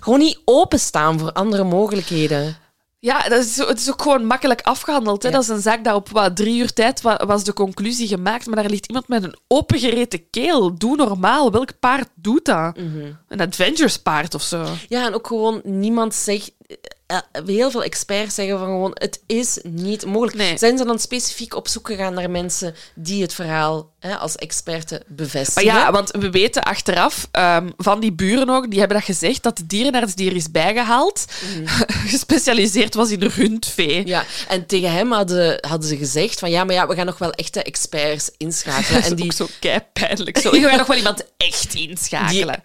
gewoon niet openstaan voor andere mogelijkheden. Ja, dat is, het is ook gewoon makkelijk afgehandeld. Hè? Ja. Dat is een zaak dat op wat, drie uur tijd wa- was de conclusie gemaakt, maar daar ligt iemand met een opengereten keel. Doe normaal. Welk paard doet dat? Mhm. Een adventurespaard of zo. Ja, en ook gewoon niemand zegt. Eh, heel veel experts zeggen van gewoon, het is niet mogelijk. Nee. Zijn ze dan specifiek op zoek gegaan naar mensen die het verhaal hè, als experten Maar bevestigen? ja, want we weten achteraf ehm, van die buren ook, die hebben dat gezegd, dat de dierenarts die er is bijgehaald, gespecialiseerd was in rundvee. Ja, en tegen hem hadden, hadden ze gezegd van ja, maar ja, we gaan nog wel echte experts inschakelen. Dat is en die, ook zo pijnlijk. Zo, ik ga nog wel iemand echt inschakelen.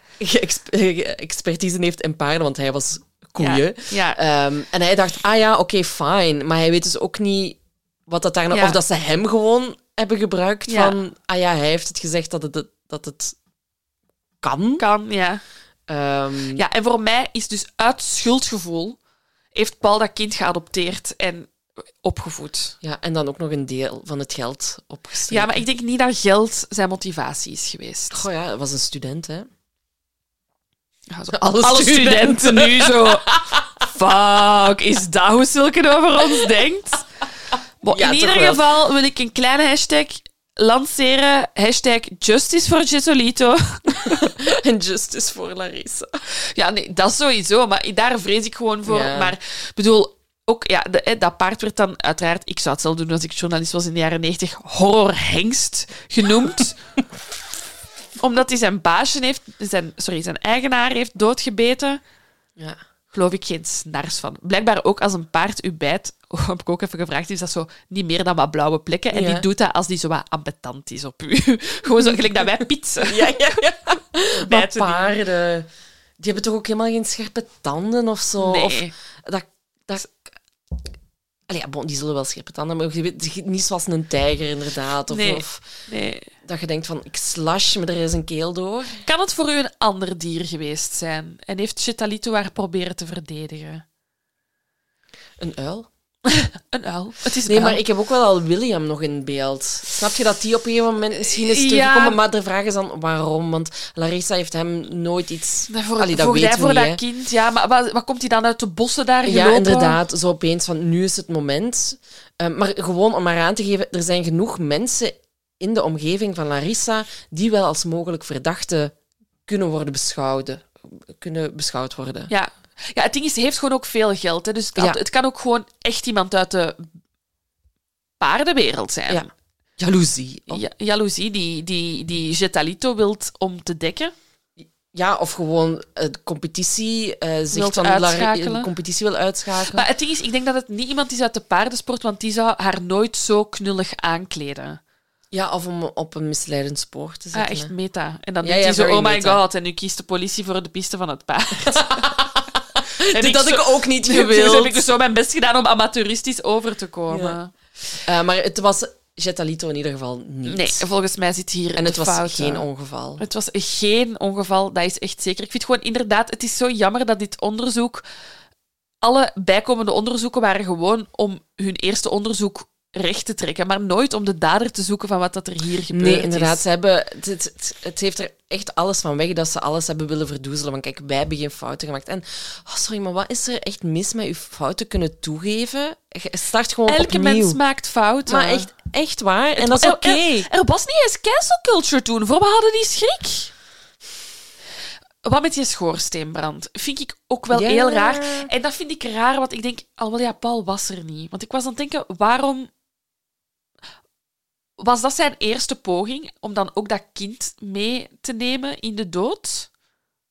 die expertise heeft in paarden, want hij was koeien. Ja. Ehm, en hij dacht, ah ja, oké, fijn. Maar hij weet dus ook niet wat dat daar... Ja. Of dat ze hem gewoon hebben gebruikt Ja. van... Ah ja, hij heeft het gezegd dat het, dat het kan. Kan, ja. Ehm, Ja, en voor mij is dus uit schuldgevoel heeft Paul dat kind geadopteerd en opgevoed. ja, en dan ook nog een deel van het geld opgestreken. Ja, maar ik denk niet dat geld zijn motivatie is geweest. Goh ja, hij was een student, hè. Ja, zo, Alle alle, studenten. studenten nu zo. Fuck, is dat hoe Silke over ons denkt? Ja, in ieder wel. geval wil ik een kleine hashtag lanceren. Hashtag Justice for Gesolito. En justice voor Larissa. Ja, nee, dat sowieso. Maar daar vrees ik gewoon voor. Ja. Maar ik bedoel, ook ja, de, dat paard werd dan uiteraard, ik zou het zelf doen als ik journalist was in de jaren 90, horrorhengst genoemd. Omdat hij zijn baasje heeft, zijn, sorry, zijn eigenaar heeft doodgebeten. Ja. Geloof ik geen snars van. Blijkbaar ook als een paard u bijt, heb ik ook even gevraagd, is dat zo niet meer dan wat blauwe plekken. En Ja. die doet dat als die zo wat ambetant is op u. Gewoon zo gelijk dat wij pizza. Ja, ja, ja. Maar paarden, die hebben toch ook helemaal geen scherpe tanden of zo? Nee. Of dat... dat Allee, ja, bon, die zullen wel scherpe tanden hebben, maar niet zoals een tijger inderdaad. Of, Nee. of Nee. Dat je denkt van, ik slash me er eens een keel door. Kan het voor u een ander dier geweest zijn? En heeft Chetalito haar proberen te verdedigen? Een uil? Een uil. Het is Nee, uil. maar ik heb ook wel al William nog in beeld. Snap je dat die op een gegeven moment misschien is Ja. teruggekomen? Maar de vraag is dan waarom? Want Larissa heeft hem nooit iets... Nee, voor, Allee, dat voor, weten hij we voor niet, dat hè. kind, ja. Maar wat, wat komt hij dan uit de bossen daar Ja, gelopen? inderdaad. Zo opeens van, nu is het moment. Eh, maar gewoon om maar aan te geven, er zijn genoeg mensen in de omgeving van Larissa die wel als mogelijk verdachte kunnen worden beschouwd. Kunnen beschouwd worden. Ja. ja, het ding is, ze heeft gewoon ook veel geld. Hè, dus het, Ja. het kan ook gewoon echt iemand uit de paardenwereld zijn. Ja. Jaloezie. Ja, jaloezie die, die, die Chetalito wilt om te dekken. Ja, of gewoon eh, de competitie, Wilt zegt van de competitie wil uitschakelen. Maar het ding is, ik denk dat het niet iemand is uit de paardensport, want die zou haar nooit zo knullig aankleden. Ja, of om op een misleidend spoor te Ah, zetten. echt hè. meta. En dan Ja, denkt ja, hij zo, oh my meta. god, en nu kiest de politie voor de piste van het paard. Dit had ik ook niet Dus gewild. heb ik dus zo mijn best gedaan om amateuristisch over te komen. Ja. Eh, maar het was Jetalito in ieder geval niet. Nee, volgens mij zit hier en het was geen ongeval. Het was geen ongeval, dat is echt zeker. Ik vind gewoon inderdaad, het is zo jammer dat dit onderzoek. Alle bijkomende onderzoeken waren gewoon om hun eerste onderzoek recht te trekken, maar nooit om de dader te zoeken van wat dat er hier gebeurt. Nee, inderdaad. is. Ze hebben, het, het, het heeft er echt alles van weg dat ze alles hebben willen verdoezelen. Want kijk, wij hebben geen fouten gemaakt. En, oh, sorry, maar wat is er echt mis met je fouten kunnen toegeven? Je start gewoon Elke opnieuw. mens maakt fouten. Maar echt, echt waar. En dat is oké. Er, er was niet eens cancel culture toen. Voor we hadden die schrik. Wat met die schoorsteenbrand vind ik ook wel Ja. heel raar. En dat vind ik raar, want ik denk, al wel ja, Paul was er niet. Want ik was aan het denken, waarom... Was dat zijn eerste poging om dan ook dat kind mee te nemen in de dood?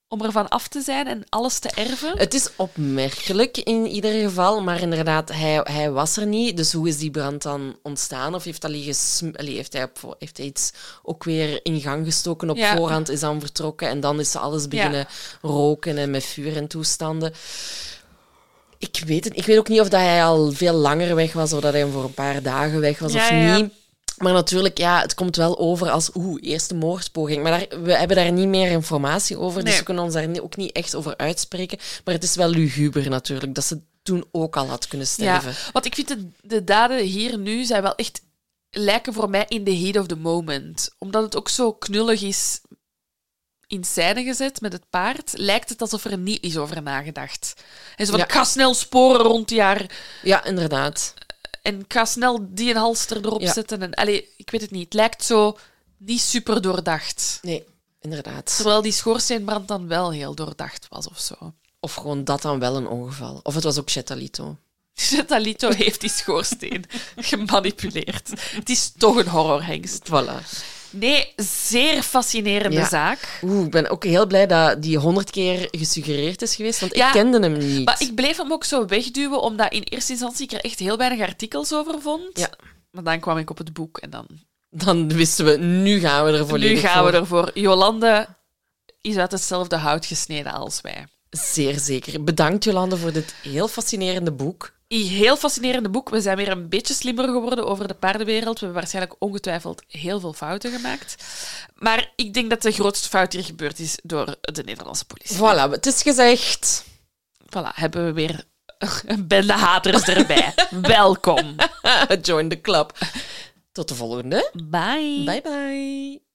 Om ervan af te zijn en alles te erven? Het is opmerkelijk in ieder geval, maar inderdaad, hij, hij was er niet. Dus hoe is die brand dan ontstaan? Of heeft, Allee, heeft, hij, op, heeft hij iets ook weer in gang gestoken op Ja. voorhand, is dan vertrokken en dan is alles beginnen roken en met vuur en toestanden. Ik weet het. Ik weet ook niet of dat hij al veel langer weg was, of dat hij voor een paar dagen weg was Ja, of niet. Maar natuurlijk, ja, het komt wel over als oeh, eerste moordpoging. Maar daar, we hebben daar niet meer informatie over, dus we kunnen ons daar ook niet echt over uitspreken. Maar het is wel luguber natuurlijk, dat ze toen ook al had kunnen sterven. Ja, want ik vind de, de daden hier nu zijn wel echt lijken voor mij in the heat of the moment. Omdat het ook zo knullig is in scène gezet met het paard, lijkt het alsof er niet is over nagedacht. En zo van, Ja. ik ga snel sporen rond die haar Ja, inderdaad. En ik ga snel die een halster erop Ja. zetten. En, allee, ik weet het niet. Het lijkt zo niet super doordacht. Nee, inderdaad. Terwijl die schoorsteenbrand dan wel heel doordacht was of zo. Of gewoon dat dan wel een ongeval. Of het was ook Chetalito. Talito heeft die schoorsteen gemanipuleerd. Het is toch een horrorhengst. Voilà. Nee, zeer fascinerende Ja. zaak. Oeh, ik ben ook heel blij dat die honderd keer gesuggereerd is geweest, want Ja, ik kende hem niet. Maar ik bleef hem ook zo wegduwen, omdat in eerste instantie ik er echt heel weinig artikels over vond. Ja. Maar dan kwam ik op het boek en dan... Dan wisten we, nu gaan we er volledig nu gaan we voor. ervoor. Jolande is uit hetzelfde hout gesneden als wij. Zeer zeker. Bedankt, Jolande, voor dit heel fascinerende boek. Heel fascinerende boek. We zijn weer een beetje slimmer geworden over de paardenwereld. We hebben waarschijnlijk ongetwijfeld heel veel fouten gemaakt. Maar ik denk dat de grootste fout hier gebeurd is door de Nederlandse politie. Voilà, het is gezegd. Voilà, hebben we weer een bende haters erbij. Welkom. Join the club. Tot de volgende. Bye. Bye bye.